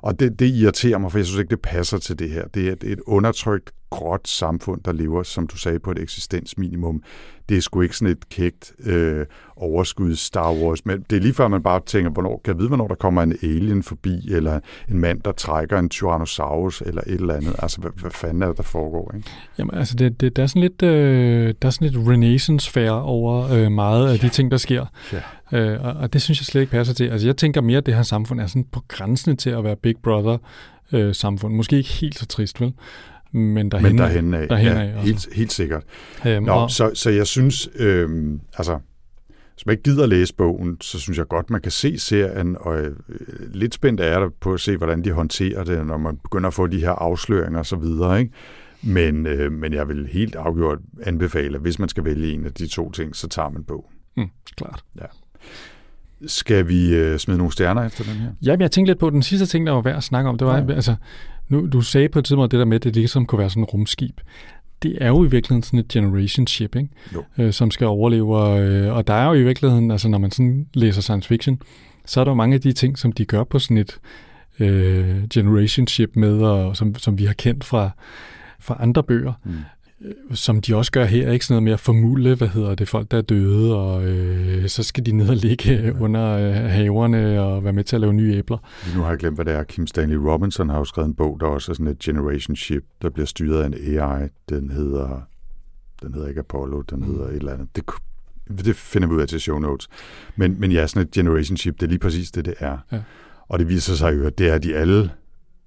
og det, det irriterer mig, for jeg synes ikke, det passer til det her. Det er et, et undertrykt, gråt samfund, der lever, som du sagde, på et eksistensminimum. Det er sgu ikke sådan et kægt øh, overskud Star Wars, men det er lige før, man bare tænker, hvornår, kan jeg vide, hvornår der kommer en alien forbi, eller en mand, der trækker en Tyrannosaurus, eller et eller andet. Altså, hvad, hvad fanden er det, der foregår? Ikke? Jamen, altså, det, det, der er sådan lidt, øh, der er sådan lidt renaissance-færre over øh, meget af ja. de ting, der sker. Ja. Øh, og, og det synes jeg slet ikke passer til. Altså, jeg tænker mere, at det her samfund er sådan på grænsen til at være Big Brother-samfund. Øh, Måske ikke helt så trist, vel? Men derhen, Men derhen af, derhen ja, af helt, helt sikkert. Øhm, Nå, og... så, så jeg synes, øh, altså, hvis man ikke gider læse bogen, så synes jeg godt, man kan se serien, og øh, lidt spændt er der på at se, hvordan de håndterer det, når man begynder at få de her afsløringer og så videre, ikke? Men, øh, men jeg vil helt afgjort anbefale, at hvis man skal vælge en af de to ting, så tager man bogen. Mm, klart. Ja. Skal vi øh, smide nogle stjerner efter den her? Ja, men jeg tænkte lidt på, den sidste ting, der var værd at snakke om, det var, ja. altså, nu, du sagde på et tidspunkt det der med, at det ligesom kunne være sådan en rumskib. Det er jo i virkeligheden sådan et generation ship, ikke? Øh, som skal overleve. Og, øh, og der er jo i virkeligheden, altså når man sådan læser science fiction, så er der jo mange af de ting, som de gør på sådan et øh, generation ship med, og som, som vi har kendt fra, fra andre bøger. Mm som de også gør her, ikke sådan noget med at formule, hvad hedder det, folk der er døde, og øh, så skal de ned og ligge under øh, haverne og være med til at lave nye æbler. Nu har jeg glemt, hvad det er. Kim Stanley Robinson har jo skrevet en bog, der også er sådan et generation ship, der bliver styret af en AI. Den hedder, den hedder ikke Apollo, den mm. hedder et eller andet. Det, det finder vi ud af til show notes. Men, men ja, sådan et generation ship, det er lige præcis det, det er. Ja. Og det viser sig jo, at det er de alle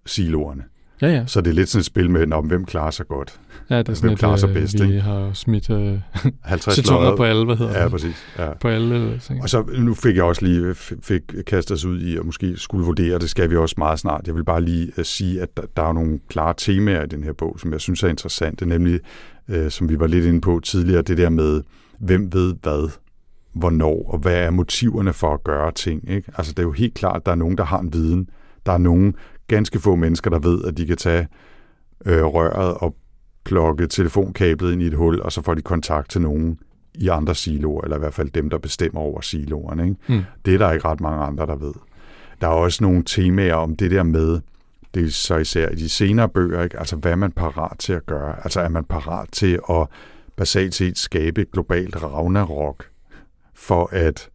siloerne. Ja, ja. Så det er lidt sådan et spil med, om hvem klarer sig godt. Ja, det er sådan hvem klarer et, sig øh, bedst. Vi ikke? har smidt uh, 50 setoner på alle, hvad hedder Ja, præcis. Ja. På alle ting. Og så nu fik jeg også lige fik kastet os ud i, at måske skulle vurdere, det skal vi også meget snart. Jeg vil bare lige uh, sige, at der, der er nogle klare temaer i den her bog, som jeg synes er interessante, nemlig, uh, som vi var lidt inde på tidligere, det der med, hvem ved hvad, hvornår, og hvad er motiverne for at gøre ting. Ikke? Altså det er jo helt klart, at der er nogen, der har en viden. Der er nogen, ganske få mennesker, der ved, at de kan tage øh, røret og plukke telefonkablet ind i et hul, og så får de kontakt til nogen i andre siloer, eller i hvert fald dem, der bestemmer over siloerne. Ikke? Mm. Det er der ikke ret mange andre, der ved. Der er også nogle temaer om det der med, det er så især i de senere bøger, ikke? altså hvad er man parat til at gøre? Altså er man parat til at basalt set skabe et globalt ragnarok for at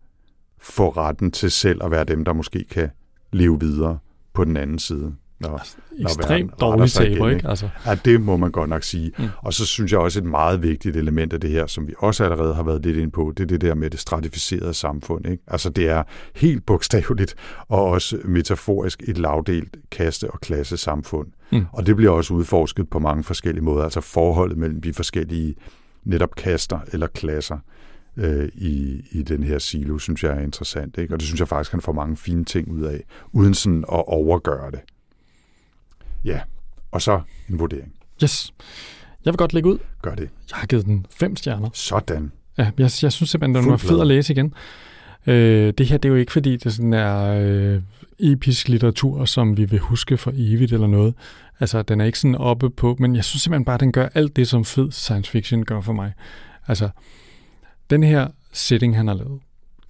få retten til selv at være dem, der måske kan leve videre på den anden side. Når, altså, ekstremt dårlig taber, ikke? Altså. Ja, det må man godt nok sige. Mm. Og så synes jeg også et meget vigtigt element af det her, som vi også allerede har været lidt ind på, det er det der med det stratificerede samfund. Ikke? Altså det er helt bogstaveligt og også metaforisk et lavdelt kaste- og klasse samfund. Mm. Og det bliver også udforsket på mange forskellige måder, altså forholdet mellem de forskellige netop kaster eller klasser øh, i, i den her silo, synes jeg er interessant. Ikke? Og det synes jeg faktisk, han får mange fine ting ud af, uden sådan at overgøre det. Ja, og så en vurdering. Yes. Jeg vil godt lægge ud. Gør det. Jeg har givet den fem stjerner. Sådan. Ja, jeg, jeg synes simpelthen, den var fed at læse igen. Øh, det her, det er jo ikke fordi, det sådan er øh, episk litteratur, som vi vil huske for evigt eller noget. Altså, den er ikke sådan oppe på, men jeg synes simpelthen bare, at den gør alt det, som fed science fiction gør for mig. Altså, den her setting, han har lavet,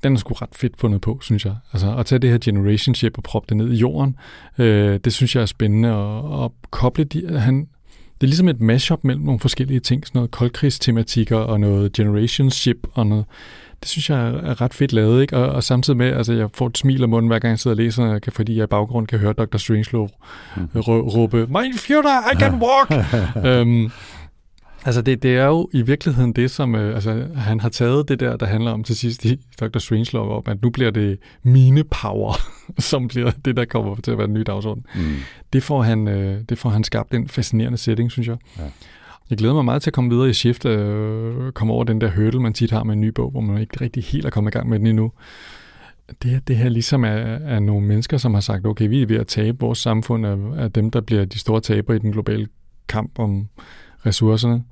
den er sgu ret fedt fundet på, synes jeg. Altså at tage det her generation ship og proppe det ned i jorden, øh, det synes jeg er spændende. Og, og koble de, han, det er ligesom et mashup mellem nogle forskellige ting, sådan noget koldkrigstematikker og noget generation ship og noget. Det synes jeg er ret fedt lavet, ikke? Og, og samtidig med, altså jeg får et smil om munden, hver gang jeg sidder og læser, fordi jeg i baggrund kan høre Dr. Strangelove mm. råbe, My future, I can walk! øhm, Altså det, det er jo i virkeligheden det, som øh, altså, han har taget det der, der handler om til sidst i Dr. Strangelove, om at nu bliver det mine power, som bliver det, der kommer til at være den nye dagsorden. Mm. Det, får han, øh, det får han skabt en fascinerende setting, synes jeg. Ja. Jeg glæder mig meget til at komme videre i shift, øh, komme over den der hurdle, man tit har med en ny bog, hvor man ikke rigtig helt er kommet i gang med den endnu. Det, det her ligesom er, er nogle mennesker, som har sagt, okay, vi er ved at tabe vores samfund af, af dem, der bliver de store tabere i den globale kamp om ressourcerne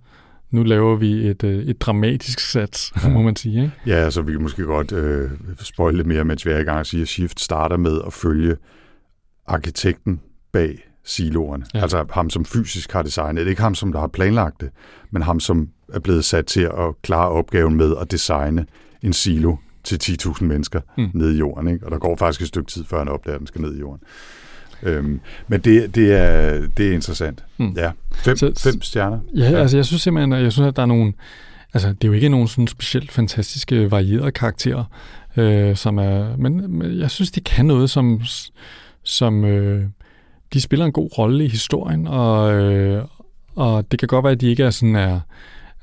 nu laver vi et, øh, et dramatisk sats, ja. må man sige. Ikke? Ja, altså vi kan måske godt øh, spoile lidt mere, mens vi er i gang at sige, at Shift starter med at følge arkitekten bag siloerne. Ja. Altså ham, som fysisk har designet det. Ikke ham, som der har planlagt det, men ham, som er blevet sat til at klare opgaven med at designe en silo til 10.000 mennesker mm. ned i jorden. Ikke? Og der går faktisk et stykke tid, før han opdager, at den skal ned i jorden. Øhm, men det, det, er, det er interessant. Mm. Ja, fem, så, fem stjerner. Ja, ja, altså jeg synes simpelthen, jeg synes, at der er nogle... Altså, det er jo ikke nogen sådan specielt fantastiske, varierede karakterer, øh, som er... Men, men jeg synes, de kan noget, som... som øh, de spiller en god rolle i historien, og, øh, og det kan godt være, at de ikke er sådan er...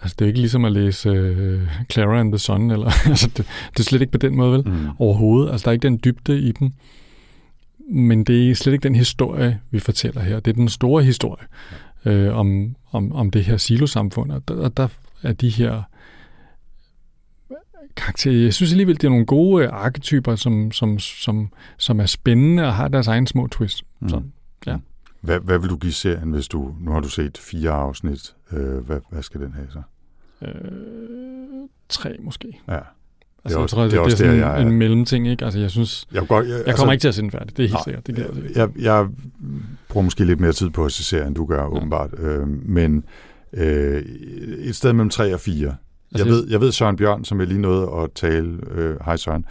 Altså, det er ikke ligesom at læse øh, Clara and the Sun, eller, altså, det, det er slet ikke på den måde, vel? Mm. Overhovedet. Altså, der er ikke den dybde i dem men det er slet ikke den historie, vi fortæller her. Det er den store historie øh, om, om, om det her silosamfund, og der, der er de her karakter. Jeg synes alligevel, det er nogle gode øh, arketyper, som, som, som, som er spændende og har deres egen små twist. Mm. Så, ja. Hvad, hvad vil du give serien, hvis du... Nu har du set fire afsnit. Øh, hvad, hvad skal den have så? Øh, tre måske. Ja. Altså, også, jeg tror, det, det er, det er sådan der, jeg, en mellemting, ikke? Altså, jeg synes... Jeg, godt, jeg, jeg kommer altså, ikke til at se den færdig, det er helt nej, sikkert. Det jeg, jeg, jeg bruger måske lidt mere tid på at se serien, du gør, ja. åbenbart. Øh, men øh, et sted mellem 3 og 4. Altså, jeg, ved, jeg ved Søren Bjørn, som jeg lige nåede at tale... Øh, hej Søren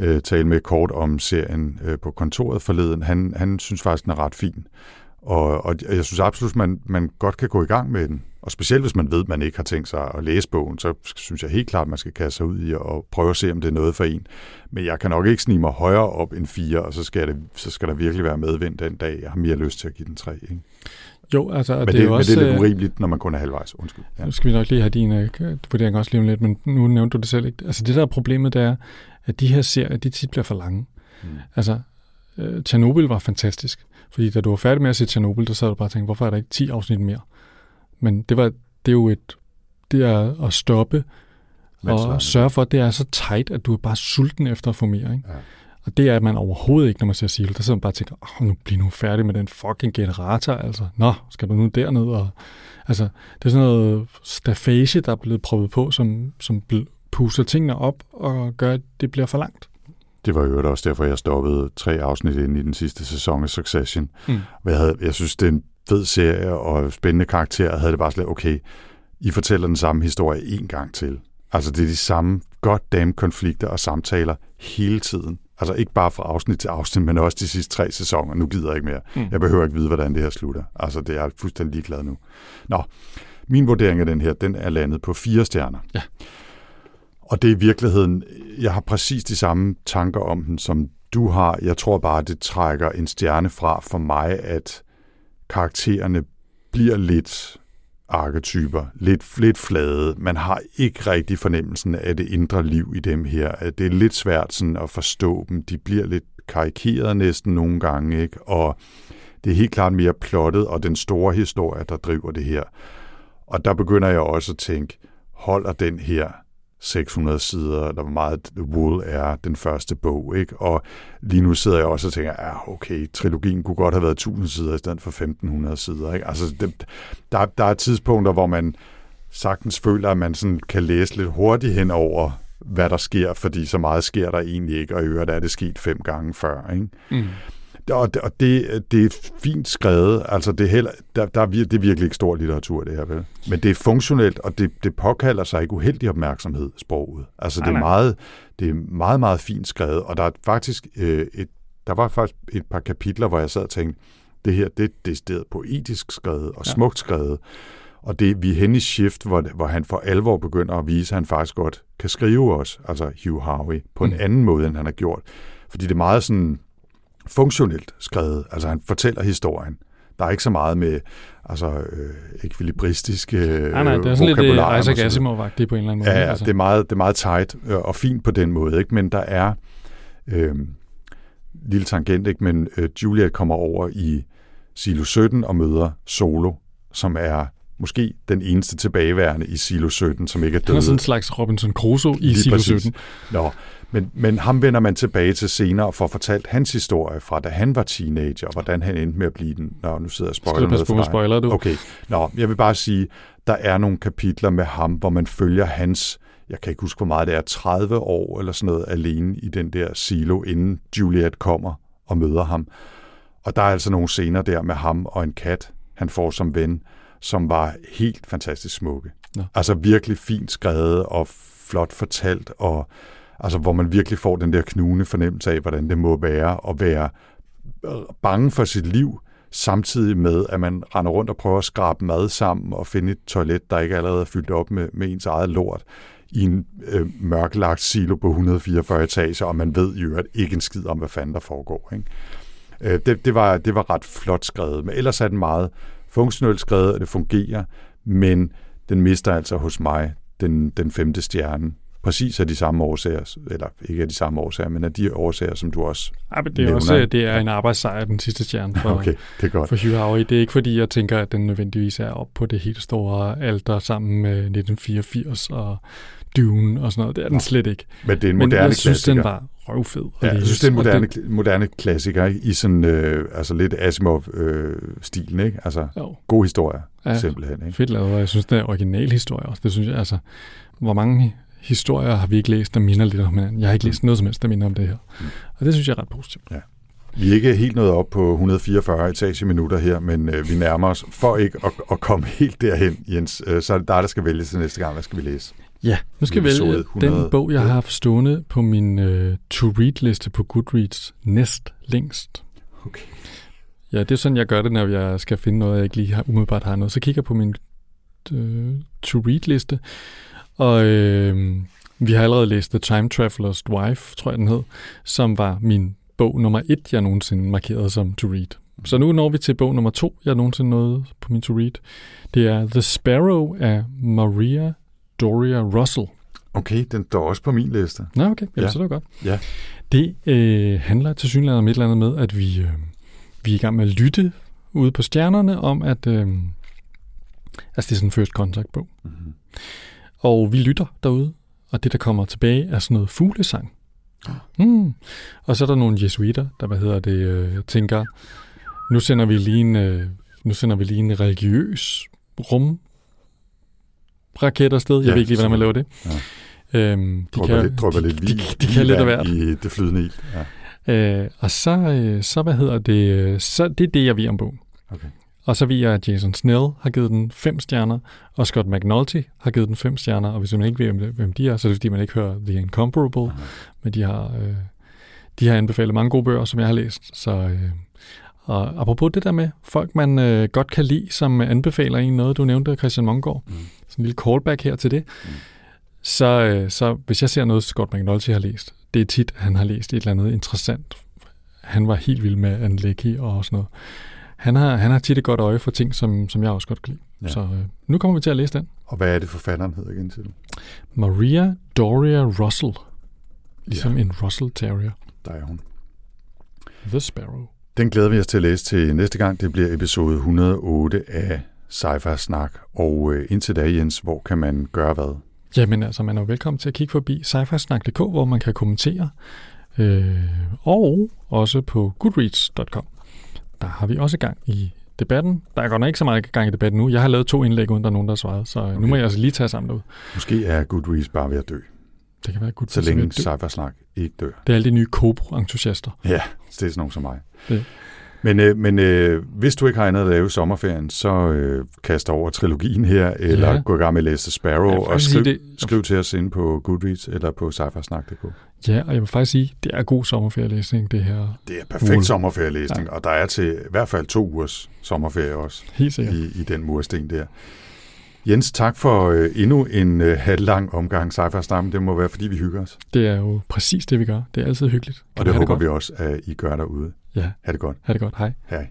øh, tale med kort om serien øh, på kontoret forleden. Han, han synes faktisk, den er ret fin. Og, og jeg synes absolut, man, man godt kan gå i gang med den. Og specielt hvis man ved, at man ikke har tænkt sig at læse bogen, så synes jeg helt klart, at man skal kaste sig ud i og prøve at se, om det er noget for en. Men jeg kan nok ikke snige mig højere op end fire, og så skal, det, så skal der virkelig være medvind den dag. Jeg har mere lyst til at give den tre. Ikke? Jo, altså... Men det, det, er også, men det er lidt øh, urimeligt, når man kun er halvvejs. Undskyld. Ja. Nu skal vi nok lige have din uh, vurdering også lige om lidt, men nu nævnte du det selv ikke. Altså det der er problemet, det er, at de her serier, de tit bliver for lange. Mm. Altså, uh, Tjernobyl var fantastisk, fordi da du var færdig med at se Tjernobyl, der sad du bare og tænkte, hvorfor er der ikke 10 afsnit mere? Men det, var, det er jo et... Det er at stoppe og sørge for, at det er så tight, at du er bare sulten efter at få mere. Ikke? Ja. Og det er man overhovedet ikke, når man ser Silo. Der sidder man bare og tænker, oh, nu bliver nu færdig med den fucking generator, altså. Nå, skal du nu derned? Og, altså, det er sådan noget stafage, der er blevet prøvet på, som, som puster tingene op og gør, at det bliver for langt. Det var jo også derfor, jeg stoppede tre afsnit ind i den sidste sæson af Succession. Mm. Jeg, havde, jeg synes, det er en fed serie og spændende karakter. Jeg havde det bare slet, okay, I fortæller den samme historie en gang til. Altså, det er de samme goddamn konflikter og samtaler hele tiden. Altså ikke bare fra afsnit til afsnit, men også de sidste tre sæsoner. Nu gider jeg ikke mere. Mm. Jeg behøver ikke vide, hvordan det her slutter. Altså, det er jeg fuldstændig ligeglad nu. Nå, min vurdering af den her, den er landet på fire stjerner. Ja. Og det er i virkeligheden, jeg har præcis de samme tanker om den, som du har. Jeg tror bare, det trækker en stjerne fra for mig, at karaktererne bliver lidt arketyper, lidt, lidt flade. Man har ikke rigtig fornemmelsen af det indre liv i dem her. Det er lidt svært sådan at forstå dem. De bliver lidt karikeret næsten nogle gange, ikke? og det er helt klart mere plottet og den store historie, der driver det her. Og der begynder jeg også at tænke, holder den her 600 sider, eller hvor meget Wool er den første bog. Ikke? Og lige nu sidder jeg også og tænker, ja, okay, trilogien kunne godt have været 1000 sider i stedet for 1500 sider. Ikke? Altså, det, der, der er tidspunkter, hvor man sagtens føler, at man sådan kan læse lidt hurtigt hen over, hvad der sker, fordi så meget sker der egentlig ikke, og i øvrigt er det sket fem gange før. Ikke? Mm og, det, og det, det er fint skrevet. Altså, det er, heller, der, der er, det er virkelig ikke stor litteratur, det her. Vel? Men det er funktionelt, og det, det påkalder sig ikke uheldig opmærksomhed, sproget. Altså, det er, meget, det er meget, meget fint skrevet, og der er faktisk øh, et, der var faktisk et par kapitler, hvor jeg sad og tænkte, det her, det er decideret poetisk skrevet og ja. smukt skrevet. Og det, vi er henne i shift, hvor, hvor han for alvor begynder at vise, at han faktisk godt kan skrive os, altså Hugh Harvey, på mm. en anden måde, end han har gjort. Fordi det er meget sådan funktionelt skrevet. Altså han fortæller historien. Der er ikke så meget med altså, øh, ekvilibristisk øh, Nej, nej, det er sådan lidt uh, Isaac asimov på en eller anden måde. Ja, altså. det, er meget, det er meget tight øh, og fint på den måde, ikke? men der er øh, lille tangent, ikke? men øh, Juliet kommer over i Silo 17 og møder Solo, som er måske den eneste tilbageværende i Silo 17, som ikke er død. Han er sådan en slags Robinson Crusoe i Lige Silo præcis. 17. Nå, men, men ham vender man tilbage til senere for at fortælle hans historie fra, da han var teenager, og hvordan han endte med at blive den. Nå, nu sidder jeg og spoiler noget for spoiler, du? Okay. Nå, jeg vil bare sige, der er nogle kapitler med ham, hvor man følger hans, jeg kan ikke huske, hvor meget det er, 30 år eller sådan noget, alene i den der silo, inden Juliet kommer og møder ham. Og der er altså nogle scener der med ham og en kat, han får som ven, som var helt fantastisk smukke. Ja. Altså virkelig fint skrevet og flot fortalt, og altså hvor man virkelig får den der knugende fornemmelse af, hvordan det må være at være øh, bange for sit liv, samtidig med, at man render rundt og prøver at skrabe mad sammen og finde et toilet, der ikke allerede er fyldt op med, med ens eget lort i en øh, mørklagt silo på 144 etager, og man ved i øvrigt ikke en skid om, hvad fanden der foregår. Ikke? Øh, det, det, var, det var ret flot skrevet, men ellers er den meget funktionelt skrevet, og det fungerer, men den mister altså hos mig den, den femte stjerne. Præcis af de samme årsager, eller ikke af de samme årsager, men af de årsager, som du også ja, men det er nævner. også det er en arbejdssejr, den sidste stjerne for, okay, det er godt. for Hugh Howey. Det er ikke fordi, jeg tænker, at den nødvendigvis er op på det helt store alter sammen med 1984 og Dune og sådan noget. Det er den slet ikke. Men det er en Men moderne jeg synes, klassiker. den var røvfed. Ja, jeg synes, det er en moderne, det... moderne klassiker ikke? i sådan øh, altså lidt Asimov-stilen. ikke? Altså, Jo, god historie. Ja. simpelthen. Ikke? fedt lavet, og jeg synes, det er original historie også. Det synes jeg, altså, hvor mange historier har vi ikke læst, der minder lidt om hinanden. Jeg har ikke læst noget som helst, der minder om det her. Mm. Og det synes jeg er ret positivt. Vi er ikke helt nået op på 144 etageminutter her, men øh, vi nærmer os. For ikke at, at komme helt derhen, Jens, øh, så er det dig, der skal vælge til næste gang. Hvad skal vi læse? Ja, nu skal jeg Episode vælge 100. den bog, jeg har haft stående på min uh, to-read-liste på Goodreads næst længst. Okay. Ja, det er sådan, jeg gør det, når jeg skal finde noget, jeg ikke lige har, umiddelbart har noget. Så kigger jeg på min uh, to-read-liste, og øh, vi har allerede læst The Time Traveler's Wife, tror jeg den hed, som var min bog nummer et, jeg nogensinde markerede som to-read. Så nu når vi til bog nummer to, jeg nogensinde nåede på min to-read. Det er The Sparrow af Maria Doria Russell. Okay, den står også på min liste. Nå, okay. Jamen, Ja. så er det godt. Ja. Det øh, handler til synligheden om et eller andet med, at vi, øh, vi er i gang med at lytte ude på stjernerne om, at... Øh, altså, det er sådan en first contact bog. Mm-hmm. Og vi lytter derude, og det, der kommer tilbage, er sådan noget fuglesang. Mm. Og så er der nogle jesuiter, der, hvad hedder det, øh, tænker, nu sender vi lige en, øh, nu sender vi lige en religiøs rum raket afsted. Jeg Ja, ved ikke lige, hvordan man laver det. Ja. Øhm, de Drøber, lidt, drøber lidt de, de, de kan lidt af hvert. i det flydende ild. Ja. Øh, og så, øh, så, hvad hedder det, så det er det, jeg ved om bogen. Okay. Og så jeg, at Jason Snell har givet den fem stjerner, og Scott McNulty har givet den fem stjerner, og hvis man ikke ved, hvem de er, så er det fordi, man ikke hører The Incomparable, Aha. men de har, øh, de har anbefalet mange gode bøger, som jeg har læst. Så, øh, og apropos det der med folk, man øh, godt kan lide, som anbefaler en noget, du nævnte, Christian Mongård, Mm. sådan en lille callback her til det, Mm. så, øh, så hvis jeg ser noget, Scott McNulty har læst, det er tit, han har læst et eller andet interessant. Han var helt vild med Anlecki og sådan noget. Han har, han har tit et godt øje for ting, som, som jeg også godt kan lide. Ja. Så øh, nu kommer vi til at læse den. Og hvad er det, forfatteren hedder igen til? Maria Doria Russell. Ligesom Ja. en Russell Terrier. Der er hun. The Sparrow. Den glæder vi os til at læse til næste gang. Det bliver episode 108 af Sci-Fi Snak. Og øh, indtil da, Jens, hvor kan man gøre hvad? Jamen altså, man er velkommen til at kigge forbi sci hvor man kan kommentere. Øh, og også på goodreads.com. Der har vi også gang i debatten. Der er godt nok ikke så meget gang i debatten nu. Jeg har lavet to indlæg, uden der er nogen, der har svaret. Så okay. nu må jeg altså lige tage sammen derude. Måske er Goodreads bare ved at dø, Det kan være godt. så længe Sci-Fi Snak ikke dør. Det er alle de nye Cobro-entusiaster. Ja, det er sådan nogen som mig. Det. Men, øh, men øh, hvis du ikke har andet at lave i sommerferien, så øh, kast over trilogien her, eller Ja. gå i gang med at læse Sparrow, vil og skriv, sige, det- skriv til os inde på Goodreads eller på sci-fi-snak.dk. Ja, og jeg vil faktisk sige, det er god sommerferielæsning, det her. Det er perfekt Ugen. sommerferielæsning, ja. og der er til i hvert fald to ugers sommerferie også Helt sikkert. i, i den mursten der. Jens, tak for øh, endnu en øh, halvlang omgang sci-fi snak. Det må være, fordi vi hygger os. Det er jo præcis det, vi gør. Det er altid hyggeligt. Kan Og det håber godt? vi også, at I gør derude. Ja, Ha' det godt. ha' det godt. Hej. Hej.